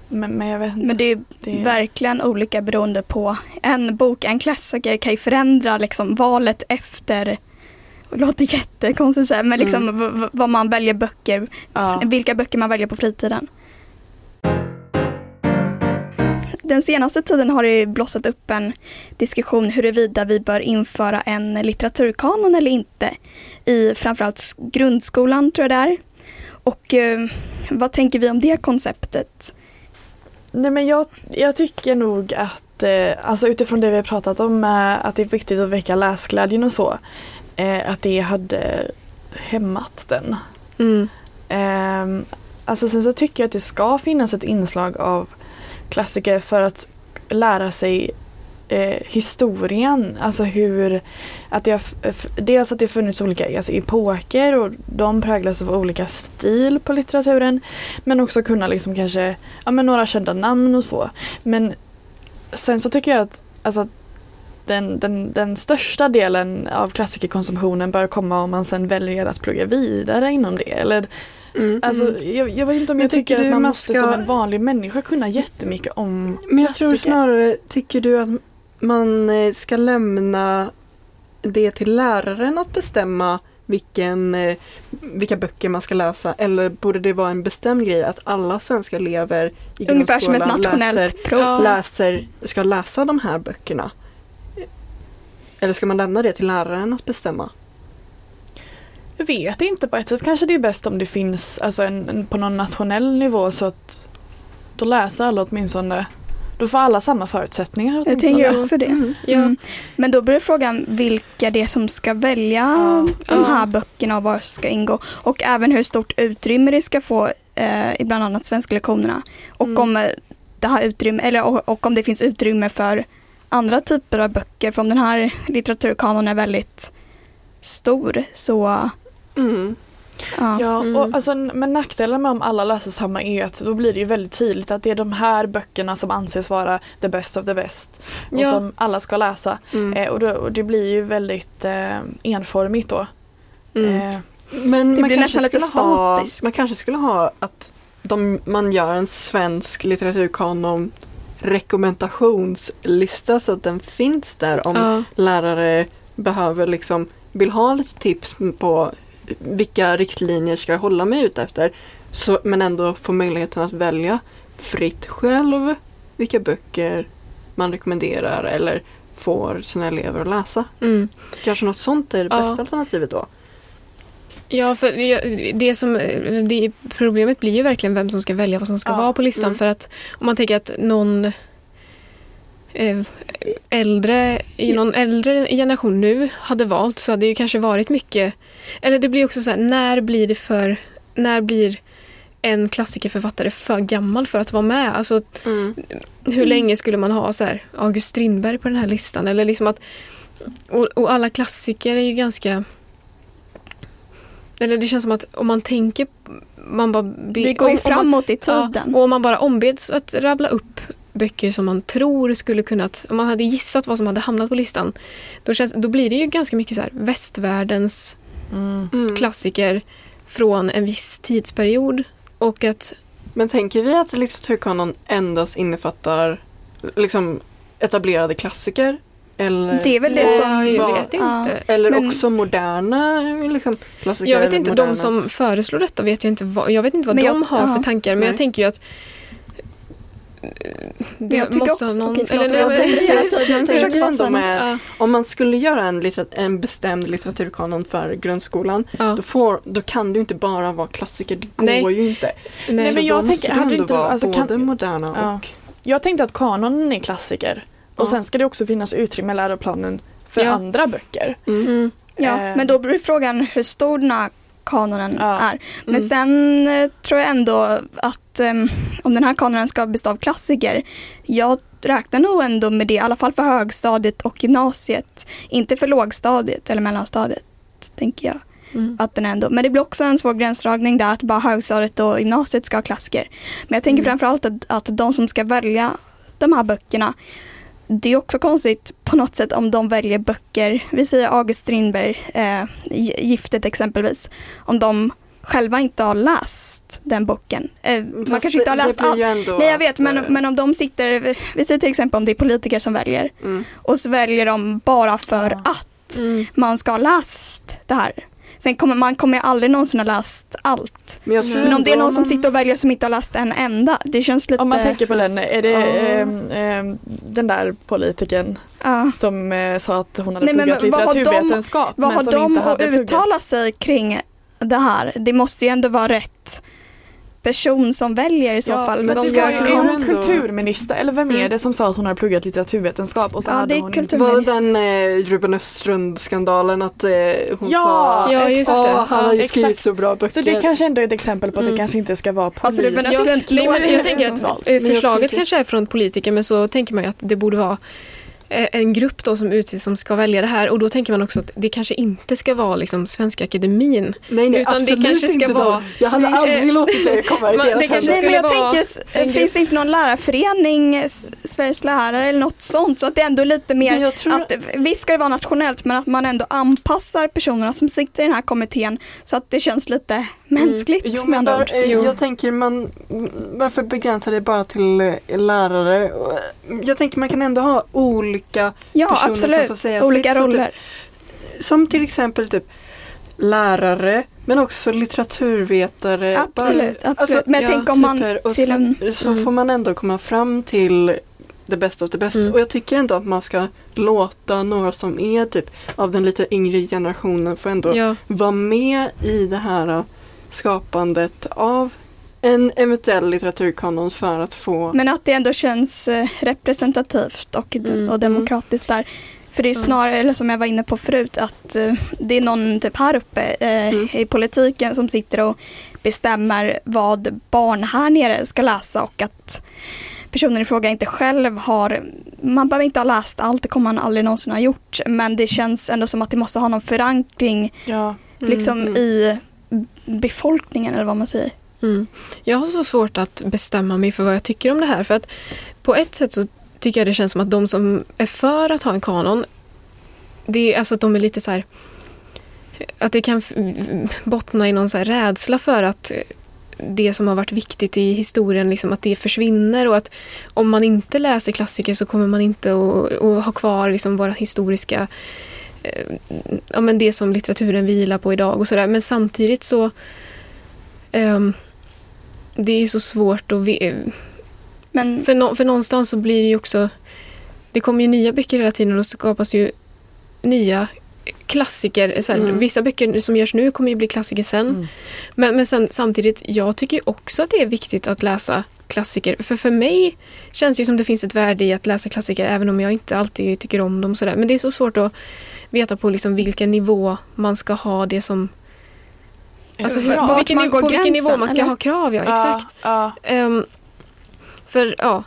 men, men jag vet inte. Men det är Det- verkligen olika beroende på en bok, en klassiker kan ju förändra liksom valet efter det låter jättekonstigt att säga, men liksom Mm. vad man väljer böcker, ja. vilka böcker man väljer på fritiden. Den senaste tiden har det ju blossat upp en diskussion huruvida vi bör införa en litteraturkanon eller inte i framförallt grundskolan tror jag det är. Och eh, vad tänker vi om det konceptet? Nej men jag, jag tycker nog att, eh, alltså utifrån det vi har pratat om, eh, att det är viktigt att väcka läsglädjen och så. Eh, att det hade hämmat den. Mm. Ehm, alltså sen så tycker jag att det ska finnas ett inslag av klassiker för att lära sig eh, historien, alltså hur att det har, dels att det har funnits olika alltså, epoker och de präglas av olika stil på litteraturen men också kunna liksom kanske, ja men några kända namn och så. Men sen så tycker jag att alltså, att den, den, den största delen av klassikerkonsumtionen bör komma om man sen väljer att plugga vidare inom det. Eller, Mm. alltså, jag, jag vet inte om Men jag tycker tycker att du man man måste ska- som en vanlig människa kunna jättemycket om Men jag tror klassiker. snarare, tycker du att man eh, ska lämna det till läraren att bestämma vilken, eh, vilka böcker man ska läsa eller borde det vara en bestämd grej att alla svenska elever i Ungefär som ett grundskolan nationellt läser, prov. Läser, ska läsa de här böckerna? Eller ska man lämna det till läraren att bestämma? Vet inte, på ett sätt kanske det är bäst om det finns alltså en, en, på någon nationell nivå så att då läser alla åtminstone. Då får alla samma förutsättningar Jag åtminstone. tänker också det. Ja. Mm. Men då blir frågan vilka det är som ska välja Ja. de Ja. här böckerna och vad ska ingå. Och även hur stort utrymme det ska få eh, i bland annat svenska lektionerna. Och Mm. om eh, det här utrymme, eller och, och om det finns utrymme för andra typer av böcker. För om den här litteraturkanonen är väldigt stor så Mm. ja. Ja, Mm. och alltså, men nackdelen med om alla läser samma är att då blir det ju väldigt tydligt att det är de här böckerna som anses vara the best of the best. Och Ja. som alla ska läsa. Mm. Eh, och, då, och det blir ju väldigt eh, enformigt då. Mm. Eh, Men Det man blir kanske nästan lite skulle ha, statiskt. Man kanske skulle ha att de, man gör en svensk litteraturkanon rekommendationslista så att den finns där om Ja. lärare behöver liksom vill ha lite tips på vilka riktlinjer ska jag hålla mig ute efter. Så, men ändå få möjligheten att välja fritt själv vilka böcker man rekommenderar eller får sina elever att läsa. Mm. Kanske något sånt är det Ja. bästa alternativet då. Ja, för det- som, det, problemet blir ju verkligen vem som ska välja vad som ska Ja, vara på listan. mm. För att om man tänker att någon äldre, i någon äldre generation nu hade valt så hade det ju kanske varit mycket, eller det blir också så här, när blir det för, när blir en klassikerförfattare för gammal för att vara med? Alltså hur länge skulle man ha så här, August Strindberg på den här listan? Eller liksom att, och, och alla klassiker är ju ganska... Eller det känns som att om man tänker... Man bara be, Vi går ju om man- framåt i Ja, tiden. och om man bara ombeds att rabbla upp böcker som man tror skulle kunnat... Om man hade gissat vad som hade hamnat på listan då, känns, då blir det ju ganska mycket så här västvärldens mm. Mm. klassiker från en viss tidsperiod. Och att... Men tänker vi att litteraturkanon endast innefattar liksom etablerade klassiker? Eller, Det är väl det som... jag var- vet ja. inte. eller men- också moderna liksom, klassiker? Jag vet inte, moderna. de som föreslår detta vet jag inte vad, jag vet inte vad de jag- har ja. för tankar. Men Nej. jag tänker ju att jag tycker måste också- ha någon... okej, förlåt, nej, jag *laughs* Jag jag försöker tänker bara säga med, om man skulle göra en, en bestämd litteraturkanon för grundskolan ja, då, får, då kan ju inte bara vara klassiker, det går Nej. ju inte. nej, Nej, men jag tänker- hade inte- vara alltså, kan- både moderna Ja. och... Jag tänkte att kanonen är klassiker. Och Ja. sen ska det också finnas utrymme i läroplanen för Ja. andra böcker. Mm. Mm, Ja, Eh. men då blir frågan hur stor den här kanonen Ja. är. Men mm. sen eh, tror jag ändå att em, om den här kanonen ska bestå av klassiker, jag räknar nog ändå med det, i alla fall för högstadiet och gymnasiet. Inte för lågstadiet eller mellanstadiet, tänker jag. Mm. Att den ändå, men det blir också en svår gränsdragning där att bara högstadiet och gymnasiet ska ha klassiker. Men jag tänker Mm. framförallt att, att de som ska välja de här böckerna det är också konstigt på något sätt om de väljer böcker, vi säger August Strindberg, eh, Giftet exempelvis, om de själva inte har läst den boken. Eh, man kanske inte har läst allt. Nej jag vet men, eh, men om de sitter, vi säger till exempel om det är politiker som väljer mm. och så väljer de bara för Ja. att Mm. man ska ha läst det här. Sen kommer man kommer aldrig någonsin ha läst allt. Men, Men om det är någon som man- sitter och väljer som inte har läst en enda, det känns lite... Om man tänker på den, är det ehm, ehm, den där politikern ja. som eh, sa att hon hade Nej, men pluggat vad har de- litteraturvetenskap Vad men har som de inte att hade pluggat. uttala sig kring det här? Det måste ju ändå vara rätt person som väljer i så Ja, fall. men de ska ju är ändå- kulturminister eller vem är Mm. det som sa att hon har pluggat litteraturvetenskap och så Ja, hade det är hon inte Var det den eh, Ruben Östlund-skandalen att eh, hon Ja, sa Ja, just det. "Åh, han har ju skrivit så bra böcker. Så det kanske ändå är ett exempel på att Mm. det kanske inte ska vara Alltså, Ruben politiskt. Östlund låter jag ju tänker som att eh, förslaget kanske är från politiker men så tänker man ju att det borde vara en grupp då som utses som ska välja det här och då tänker man också att det kanske inte ska vara liksom Svenska Akademin. Nej, nej Utan det absolut kanske ska inte vara- då. Jag hade aldrig eh, låtit det komma i *laughs* man- deras det kanske händer. Nej, men jag vara tänker, finns det inte någon lärarförening, Sveriges lärare eller något sånt? Så att det är ändå lite mer tror- att visst ska det vara nationellt men att man ändå anpassar personerna som sitter i den här kommittén så att det känns lite mänskligt Jo, med andra ord. eh, jag tänker man, varför begränsa det bara till eh, lärare? Eh, Jag tänker man kan ändå ha olika, Ja personer som får absolut, säga olika sitt, typ- roller. som till exempel typ lärare, men också litteraturvetare. Absolut, Bara- absolut. alltså, men ja, tänk om man typer, och till så, en... så Mm. får man ändå komma fram till det bästa av det bästa. Mm. Och jag tycker ändå att man ska låta några som är typ av den lite yngre generationen få ändå Ja, vara med i det här skapandet av en eventuell litteraturkanon för att få Men att det ändå känns eh, representativt och, Mm, och demokratiskt där. För det är snarare, eller som jag var inne på förut, att eh, det är någon typ här uppe eh, Mm. i politiken som sitter och bestämmer vad barn här nere ska läsa och att personen i fråga inte själv har, man behöver inte ha läst allt, det kommer man aldrig någonsin ha gjort, men det känns ändå som att det måste ha någon förankring Ja. liksom mm. i befolkningen eller vad man säger. Mm. Jag har så svårt att bestämma mig för vad jag tycker om det här. För att på ett sätt så tycker jag det känns som att de som är för att ha en kanon, det är alltså att de är lite så här att det kan bottna i någon så här rädsla för att det som har varit viktigt i historien, liksom att det försvinner och att om man inte läser klassiker så kommer man inte att, att ha kvar liksom våra historiska eh, ja, men det som litteraturen vilar på idag och sådär. Men samtidigt så ehm, det är så svårt att ve- Men för, nå- för någonstans så blir det ju också det kommer ju nya böcker hela tiden och då skapas ju nya klassiker. Så här, Mm. Vissa böcker som görs nu kommer ju bli klassiker sen. Mm. Men, men sen, samtidigt, jag tycker ju också att det är viktigt att läsa klassiker. För för mig känns det ju som det finns ett värde i att läsa klassiker även om jag inte alltid tycker om dem. Sådär. Men det är så svårt att veta på liksom vilken nivå man ska ha det som... Alltså hur, Ja. på Vart vilken, man niv- går på vilken nivå gränsen, man ska eller? ha krav, ja. Exakt. Ja, Ehm, för ja,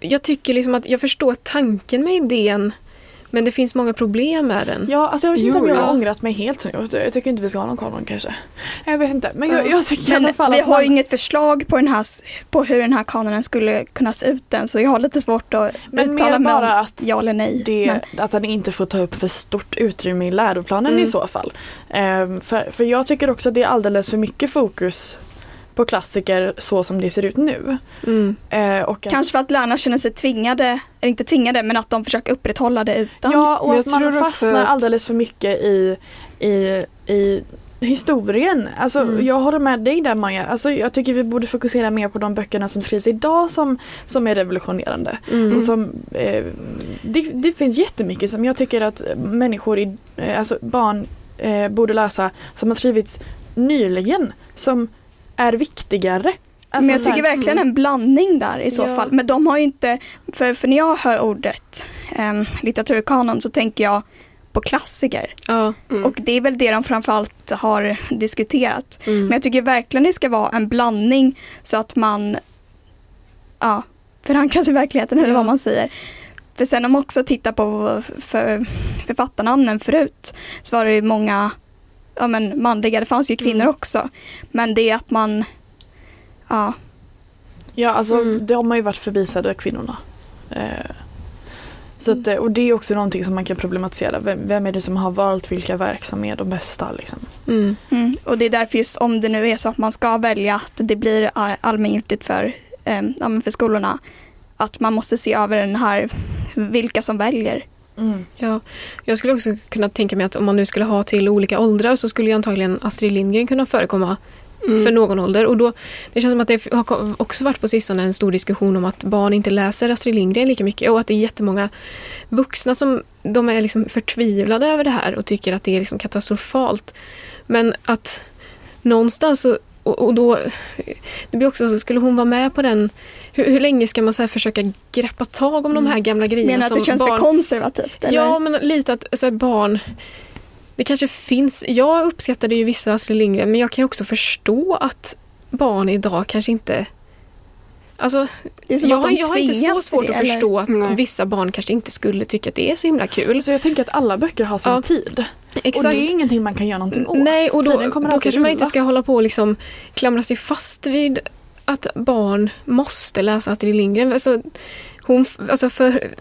jag tycker liksom att jag förstår tanken med idén men det finns många problem med den. ja alltså jag vet inte Jo, om jag har ja. ångrat mig helt. så Jag, tycker inte vi ska ha någon kanon kanske. Jag vet inte. Men jag, Ja. jag tycker i alla Men fall vi att har man, ju inget förslag på, den här, på hur den här kanonen skulle kunna se ut än så jag har lite svårt att Men uttala mig bara om att ja eller nej. det, Men, att den inte får ta upp för stort utrymme i läroplanen Mm. i så fall. Ehm, för, för jag tycker också att det är alldeles för mycket fokus på klassiker så som det ser ut nu. Mm. Eh, och att, kanske för att lärarna känner sig tvingade, eller inte tvingade, men att de försöker upprätthålla det utan. Ja, och att jag man fastnar att- alldeles för mycket i, i, i historien. Alltså, Mm. Jag håller med dig där Maja. Alltså, jag tycker vi borde fokusera mer på de böckerna som skrivs idag som, som är revolutionerande. Mm. Och som, eh, det, det finns jättemycket som jag tycker att människor, i, eh, alltså barn, eh, borde läsa som har skrivits nyligen som är viktigare. Alltså, men jag så här- tycker verkligen en blandning där i så Ja. fall. Men de har ju inte, för, för när jag hör ordet um, litteraturkanon så tänker jag på klassiker. Ja. Mm. Och det är väl det de framförallt har diskuterat. Mm. Men jag tycker verkligen det ska vara en blandning så att man ja, förankras i verkligheten eller Ja. vad man säger. För sen om man också tittar på för, författarnamnen förut så var det ju många ja, men manliga, det fanns ju kvinnor Mm. också. Men det är att man ja, Ja, alltså Mm. det har man ju varit förvisade kvinnorna. Eh, så Mm. att, eh, och det är också någonting som man kan problematisera. Vem, vem är det som har valt vilka verk som är de bästa? Liksom? Mm. Mm, och det är därför just om det nu är så att man ska välja att det blir allmängiltigt för, eh, för skolorna att man måste se över den här vilka som väljer. Ja, jag skulle också kunna tänka mig att om man nu skulle ha till olika åldrar så skulle ju antagligen Astrid Lindgren kunna förekomma Mm. för någon ålder. Och då, det känns som att det har också varit på sistone en stor diskussion om att barn inte läser Astrid Lindgren lika mycket och att det är jättemånga vuxna som de är liksom förtvivlade över det här och tycker att det är liksom katastrofalt. Men att någonstans så, och, och då det blir också så skulle hon vara med på den hur, hur länge ska man så försöka greppa tag om de här gamla grejerna Menar att som det känns barn för konservativt? Eller? Ja, men lite att så här, barn... Det kanske finns... Jag uppskattade ju vissa Astrid Lindgren, men jag kan också förstå att barn idag kanske inte Alltså, Det är som jag, att har- de jag har inte så svårt till att det, förstå att Nej. vissa barn kanske inte skulle tycka att det är så himla kul. Så jag tänker att alla böcker har sin Ja. tid. Exakt. Och det är ingenting man kan göra någonting åt. Nej, och då, då kanske man inte ska hålla på och liksom klamra sig fast vid att barn måste läsa Astrid Lindgren. Alltså, hon, alltså för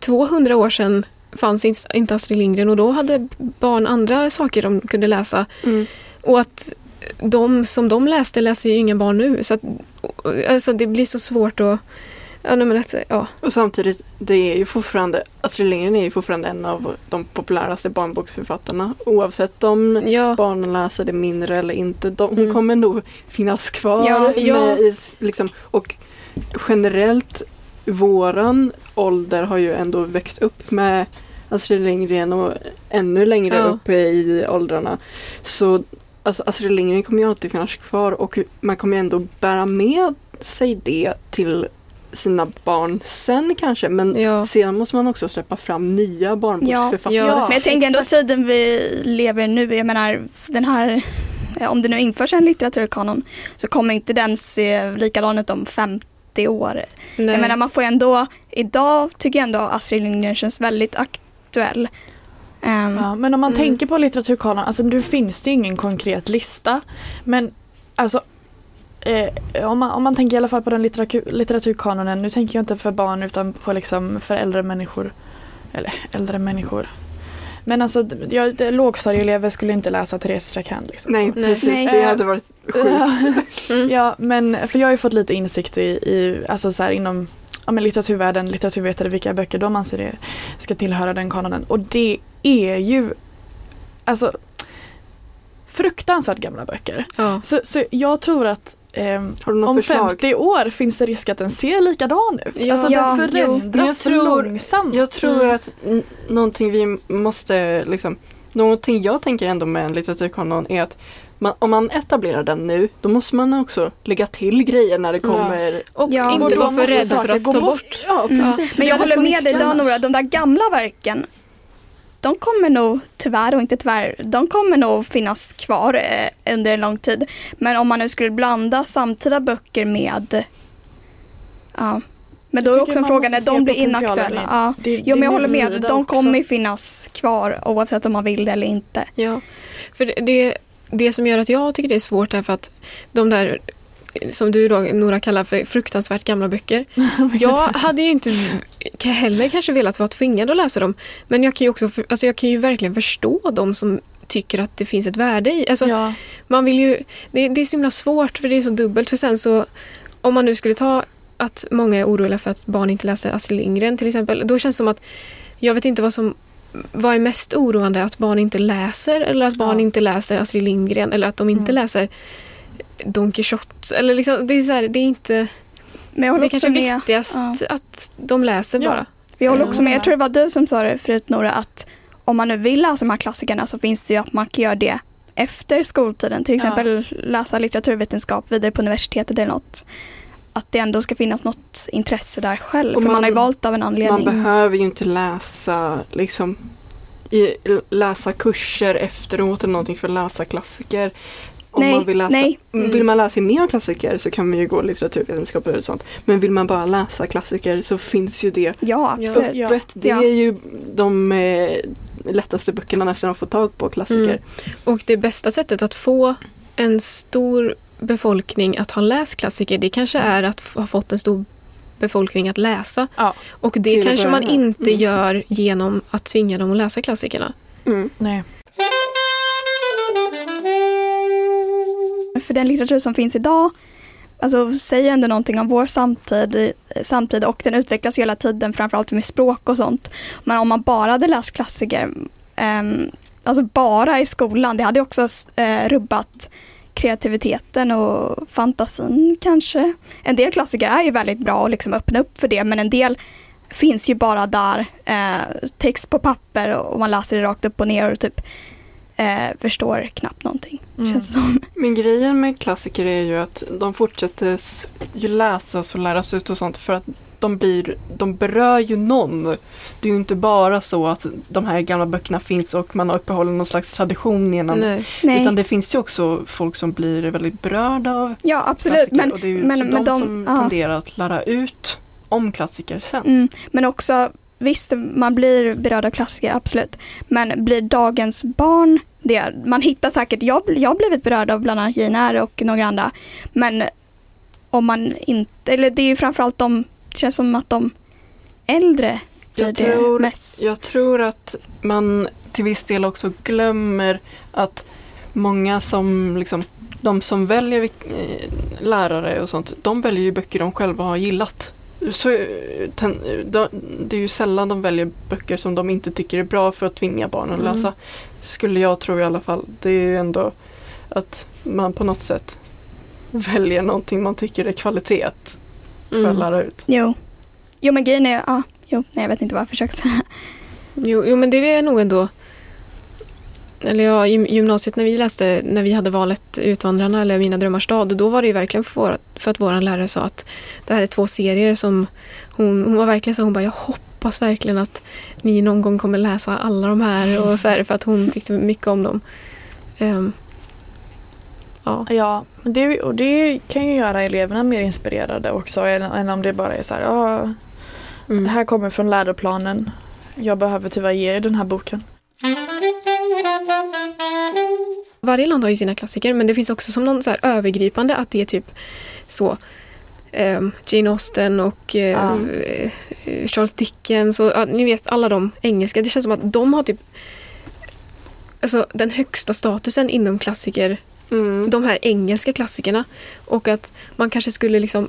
200 år sedan fanns inte- inte Astrid Lindgren och då hade barn andra saker de kunde läsa. Mm. Och att de som de läste läser ju inga barn nu. Så att, alltså, det blir så svårt att... Ja, men att, ja. Och samtidigt, det är ju fortfarande, Astrid Lindgren är ju fortfarande en av de populäraste barnboksförfattarna. Oavsett om Ja, barnen läser det mindre eller inte. De, hon Mm. kommer nog finnas kvar. Ja, ja. I, liksom, och generellt, våran ålder har ju ändå växt upp med Astrid Lindgren och ännu längre Ja. upp i åldrarna. Så alltså, Astrid Lindgren kommer ju alltid finnas kvar och man kommer ju ändå bära med sig det till sina barn sen kanske. Men Ja. sedan måste man också släppa fram nya barnboksförfattare. Ja. Ja, Men jag tänker ändå tiden vi lever nu, jag menar den här, eh, om det nu införs en litteraturkanon så kommer inte den se likadan ut om 50 år. nej. Jag menar man får ju ändå, idag tycker jag ändå Astrid Lindgren känns väldigt aktuell. Ehm, Ja, men om man Mm. tänker på litteraturkanon, alltså nu finns det ju ingen konkret lista. Men alltså eh, om, man, om man tänker i alla fall på den litteratur, litteraturkanonen, nu tänker jag inte för barn utan på liksom för äldre människor. Eller äldre människor. Men alltså jag, det- lågstadieelever skulle inte läsa Therese Rakan. Liksom. Nej, Nej. precis. Nej. Det hade varit sjukt. *laughs* Mm. Ja, men för jag har ju fått lite insikt i, i alltså så här inom ja, men litteraturvärlden, litteraturvetare, vilka böcker de anser det ska tillhöra den kanonen. Och det är ju alltså fruktansvärt gamla böcker. Ja. Så, så jag tror att Har du något om förslag? 50 år finns det risk att den ser likadan ut. Ja. Alltså Ja, den förändras jag för tror- långsamt. Jag tror Mm. att någonting vi måste liksom Någonting jag tänker ändå med en litteraturkanon är att man, om man etablerar den nu då måste man också lägga till grejer när det Ja. kommer Och Ja, inte vara för rädd för att gå ta bort. bort. Ja, Mm. precis. Men jag håller med dig idag annars. Nora, de där gamla verken de kommer nog, tyvärr och inte tyvärr, de kommer nog finnas kvar eh, under en lång tid. Men om man nu skulle blanda samtida böcker med Ja. Men då är också en fråga när de blir inaktuella. Ja. Det- Jo det men jag håller med, de också. kommer ju finnas kvar oavsett om man vill det eller inte. Ja, för det, det, det som gör att jag tycker det är svårt är för att de där som du då Nora kallar för fruktansvärt gamla böcker. *laughs* Jag hade ju inte heller kanske velat vara tvingad att läsa dem. Men jag kan ju också, alltså jag kan ju verkligen förstå de som tycker att det finns ett värde i. Alltså, Ja. man vill ju, det, det är så himla svårt för det är så dubbelt. För sen så, om man nu skulle ta att många är oroliga för att barn inte läser Astrid Lindgren till exempel. Då känns det som att jag vet inte vad som vad är mest oroande? Att barn inte läser eller att barn Ja. inte läser Astrid Lindgren eller att de inte Mm. läser Don Quijote. Eller liksom, det, är så här, det är inte... Men jag håller Det är också kanske med. viktigast ja. att de läser Ja. bara. Vi håller Ja. också med, jag tror det var du som sa det förut Nora, att om man nu vill läsa de här klassikerna så finns det ju att man kan göra det efter skoltiden. Till exempel läsa litteraturvetenskap vidare på universitetet eller något. Att det ändå ska finnas något intresse där själv. Och för man, man- har ju valt av en Man anledning. behöver ju inte läsa liksom i, läsa kurser efteråt eller någonting för att läsa klassiker. Om Nej, man vill, läsa, nej. Mm. vill man läsa mer klassiker så kan man ju gå litteraturvetenskap eller sånt. Men vill man bara läsa klassiker så finns ju det Ja, absolut. Ja. Det är ju de eh, lättaste böckerna nästan att få tag på klassiker. Mm. Och det bästa sättet att få en stor befolkning att ha läst klassiker, det kanske är att ha fått en stor befolkning att läsa. Ja. Och det kanske man inte Mm. gör genom att tvinga dem att läsa klassikerna. Mm. Nej. För den litteratur som finns idag alltså, säger ändå någonting om vår samtid, eh, samtid och den utvecklas hela tiden, framförallt med språk och sånt. Men om man bara hade läst klassiker, um, alltså bara i skolan, det hade också uh, rubbat kreativiteten och fantasin kanske. En del klassiker är ju väldigt bra och liksom öppna upp för det, men en del finns ju bara där, eh, text på papper och man läser det rakt upp och ner och typ eh, förstår knappt någonting. Mm. Känns som. Men grejen med klassiker är ju att de fortsätter ju läsas och läras ut och sånt för att de, blir, de berör ju någon. Det är ju inte bara så att de här gamla böckerna finns och man har uppehållit någon slags tradition genom Nej. Nej. Utan det finns ju också folk som blir väldigt berörda av ja, absolut. klassiker Men, och det är ju men, men, men de, de, som ja. tenderar att lära ut om klassiker sen. Mm, men också, visst man blir berörd av klassiker, absolut. Men blir dagens barn det? Man hittar säkert, jag, jag har blivit berörd av bland annat Eyre och några andra. Men om man inte, eller det är ju framförallt de, det känns som att de äldre blir Jag det tror, mest. jag tror att man till viss del också glömmer att många som liksom de som väljer eh, lärare och sånt, de väljer ju böcker de själva har gillat. Så, ten, de, det är ju sällan de väljer böcker som de inte tycker är bra för att tvinga barnen att Mm. läsa. Skulle jag tro i alla fall. Det är ju ändå att man på något sätt väljer någonting man tycker är kvalitet för att Mm. lära ut. Jo. Jo men grejen är, ja, jo, nej jag vet inte vad jag försökte säga. Jo, jo, men det är nog ändå... Eller ja, i gymnasiet när vi läste, när vi hade valet Utvandrarna eller Mina drömmars stad, då var det ju verkligen för, för att vår lärare sa att det här är två serier som hon, hon var verkligen så, hon bara jag hoppas verkligen att ni någon gång kommer läsa alla de här och så här, för att hon tyckte mycket om dem. Ehm, ja. Ja, det, och det kan ju göra eleverna mer inspirerade också än, än om det bara är så här, ja, det Mm. här kommer från läroplanen. Jag behöver tyvärr ge er den här boken. Varje land har ju sina klassiker men det finns också som någon så övergripande att det är typ så ehm, Jane Austen och eh, Ja. eh, Charles Dickens och ni vet alla de engelska. Det känns som att de har typ alltså, den högsta statusen inom klassiker, Mm. de här engelska klassikerna. Och att man kanske skulle liksom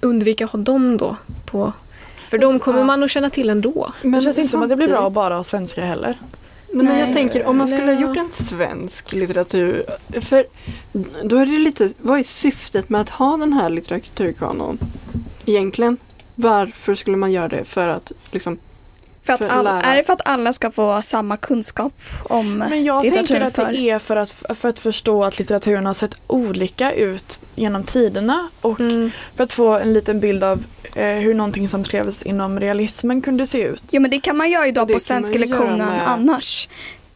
undvika att ha dem då på för de kommer man att känna till ändå. det känns inte som att det blir bra att bara ha svenska heller. Nej, men jag tänker om man skulle ha gjort en svensk litteratur. För då är det lite, vad är syftet med att ha den här litteraturkanon? Egentligen. Varför skulle man göra det? För att liksom, För att För all, lära- är det för att alla ska få samma kunskap om Men jag tänker att för? det är för att, för att förstå att litteraturen har sett olika ut genom tiderna och Mm. för att få en liten bild av eh, hur någonting som skrevs inom realismen kunde se ut. Jo men det kan man göra idag på svenska lektionen annars.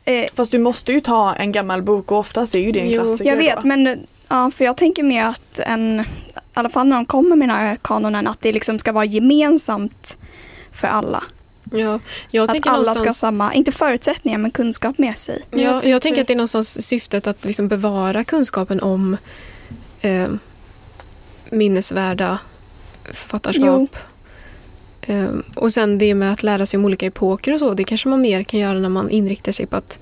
Eh, Fast du måste ju ta en gammal bok och oftast är ju det en Jo, klassiker. jag vet då. men ja, för jag tänker mer att en, i alla fall när de kommer med den här kanonen, att det liksom ska vara gemensamt för alla. Ja, jag Att tänker alla ska ha samma, inte förutsättningar men kunskap med sig. Ja, Jag jag, tänker att det är någonstans syftet att liksom bevara kunskapen om eh, minnesvärda författarskap. Eh, och sen det med att lära sig om olika epoker och så, det kanske man mer kan göra när man inriktar sig på att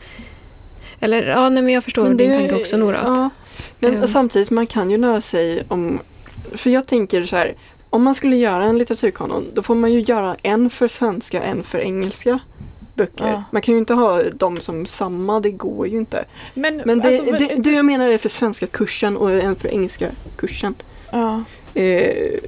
Eller ja, nej, men jag förstår Men din det- tanke också Nora. Att, Ja, men eh, samtidigt man kan ju lära sig om För jag tänker så här Om man skulle göra en litteraturkanon då får man ju göra en för svenska, en för engelska böcker. Ja. Man kan ju inte ha dem som samma, det går ju inte. Men, Men det, alltså, men- det, det jag menar är för svenska kursen och en för engelska kursen. ja. Eh,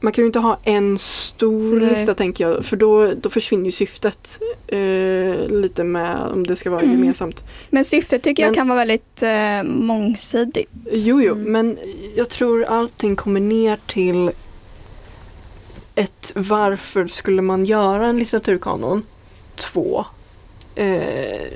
man kan ju inte ha en stor Nej. lista tänker jag för då, då försvinner ju syftet eh, lite med om det ska vara Mm. gemensamt. Men syftet tycker jag Men- kan vara väldigt eh, mångsidigt. Jo, jo, Mm. men jag tror allting kommer ner till ett varför skulle man göra en litteraturkanon? Två. Eh,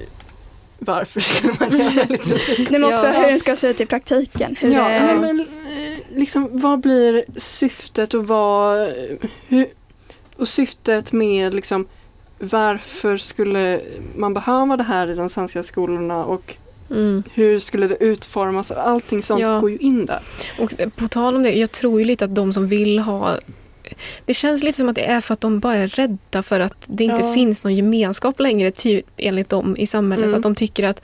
varför skulle man göra en *laughs* litteraturkanon? Nej, men också Ja. hur den ska se ut i praktiken. Hur Ja, det, nej, men eh, liksom vad blir syftet och vad hur, och syftet med liksom varför skulle man behöva det här i de svenska skolorna och mm. hur skulle det utformas? Allting sånt Ja. går ju in där. Och på tal om det, jag tror ju lite att de som vill ha det känns lite som att det är för att de bara är rädda för att det inte Ja. finns någon gemenskap längre typ, enligt dem i samhället. Mm. Att de tycker att,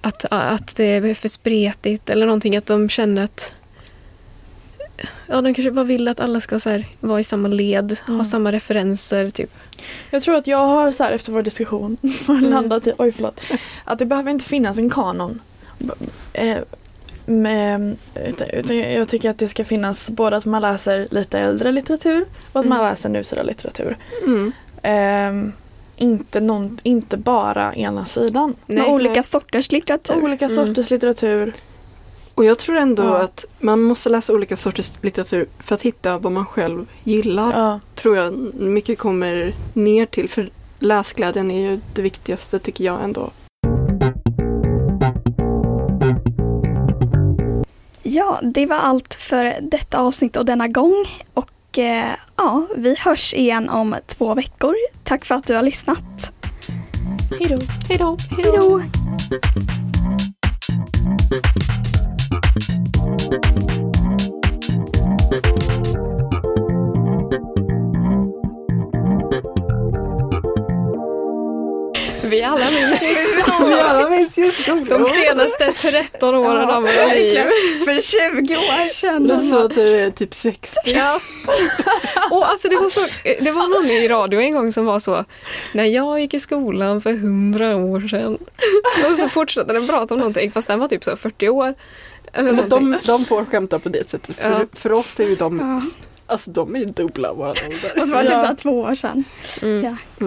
att, att det är för spretigt eller någonting. Att de känner att Ja, de kanske bara vill att alla ska så här, vara i samma led, Mm. ha samma referenser. Typ. Jag tror att jag har så här efter vår diskussion *laughs* Mm. landat i, oj förlåt, att det behöver inte finnas en kanon. Eh, men, jag tycker att det ska finnas både att man läser lite äldre litteratur och att man Mm. läser nutida litteratur. Mm. Ehm, inte, någon, inte bara ena sidan. Nej, olika nej. sorters litteratur. Olika Mm. sorters litteratur. Och jag tror ändå Ja. att man måste läsa olika sorters litteratur för att hitta vad man själv gillar. Ja. Tror jag mycket kommer ner till. För läsglädjen är ju det viktigaste tycker jag ändå. Ja, det var allt för detta avsnitt och denna gång. Och eh, ja, vi hörs igen om två veckor. Tack för att du har lyssnat. Hejdå. Hejdå! Hej då! Vi alla minns ju Vi alla minns ju skolan. de senaste 13 åren av våra liv. För 20 år sedan. Låter så att du är typ 60. Ja. *laughs* Och alltså det var, så, det var någon i radio en gång som var så När jag gick i skolan för 100 år sedan. Och så fortsatte den prata om någonting fast den var typ så 40 år. Eller Men de, de får skämta på det sättet. För, Ja. för oss är ju de, Ja, alltså de är ju dubbla våran ålder. och så var det Ja. typ så här två år sedan. Mm. Ja.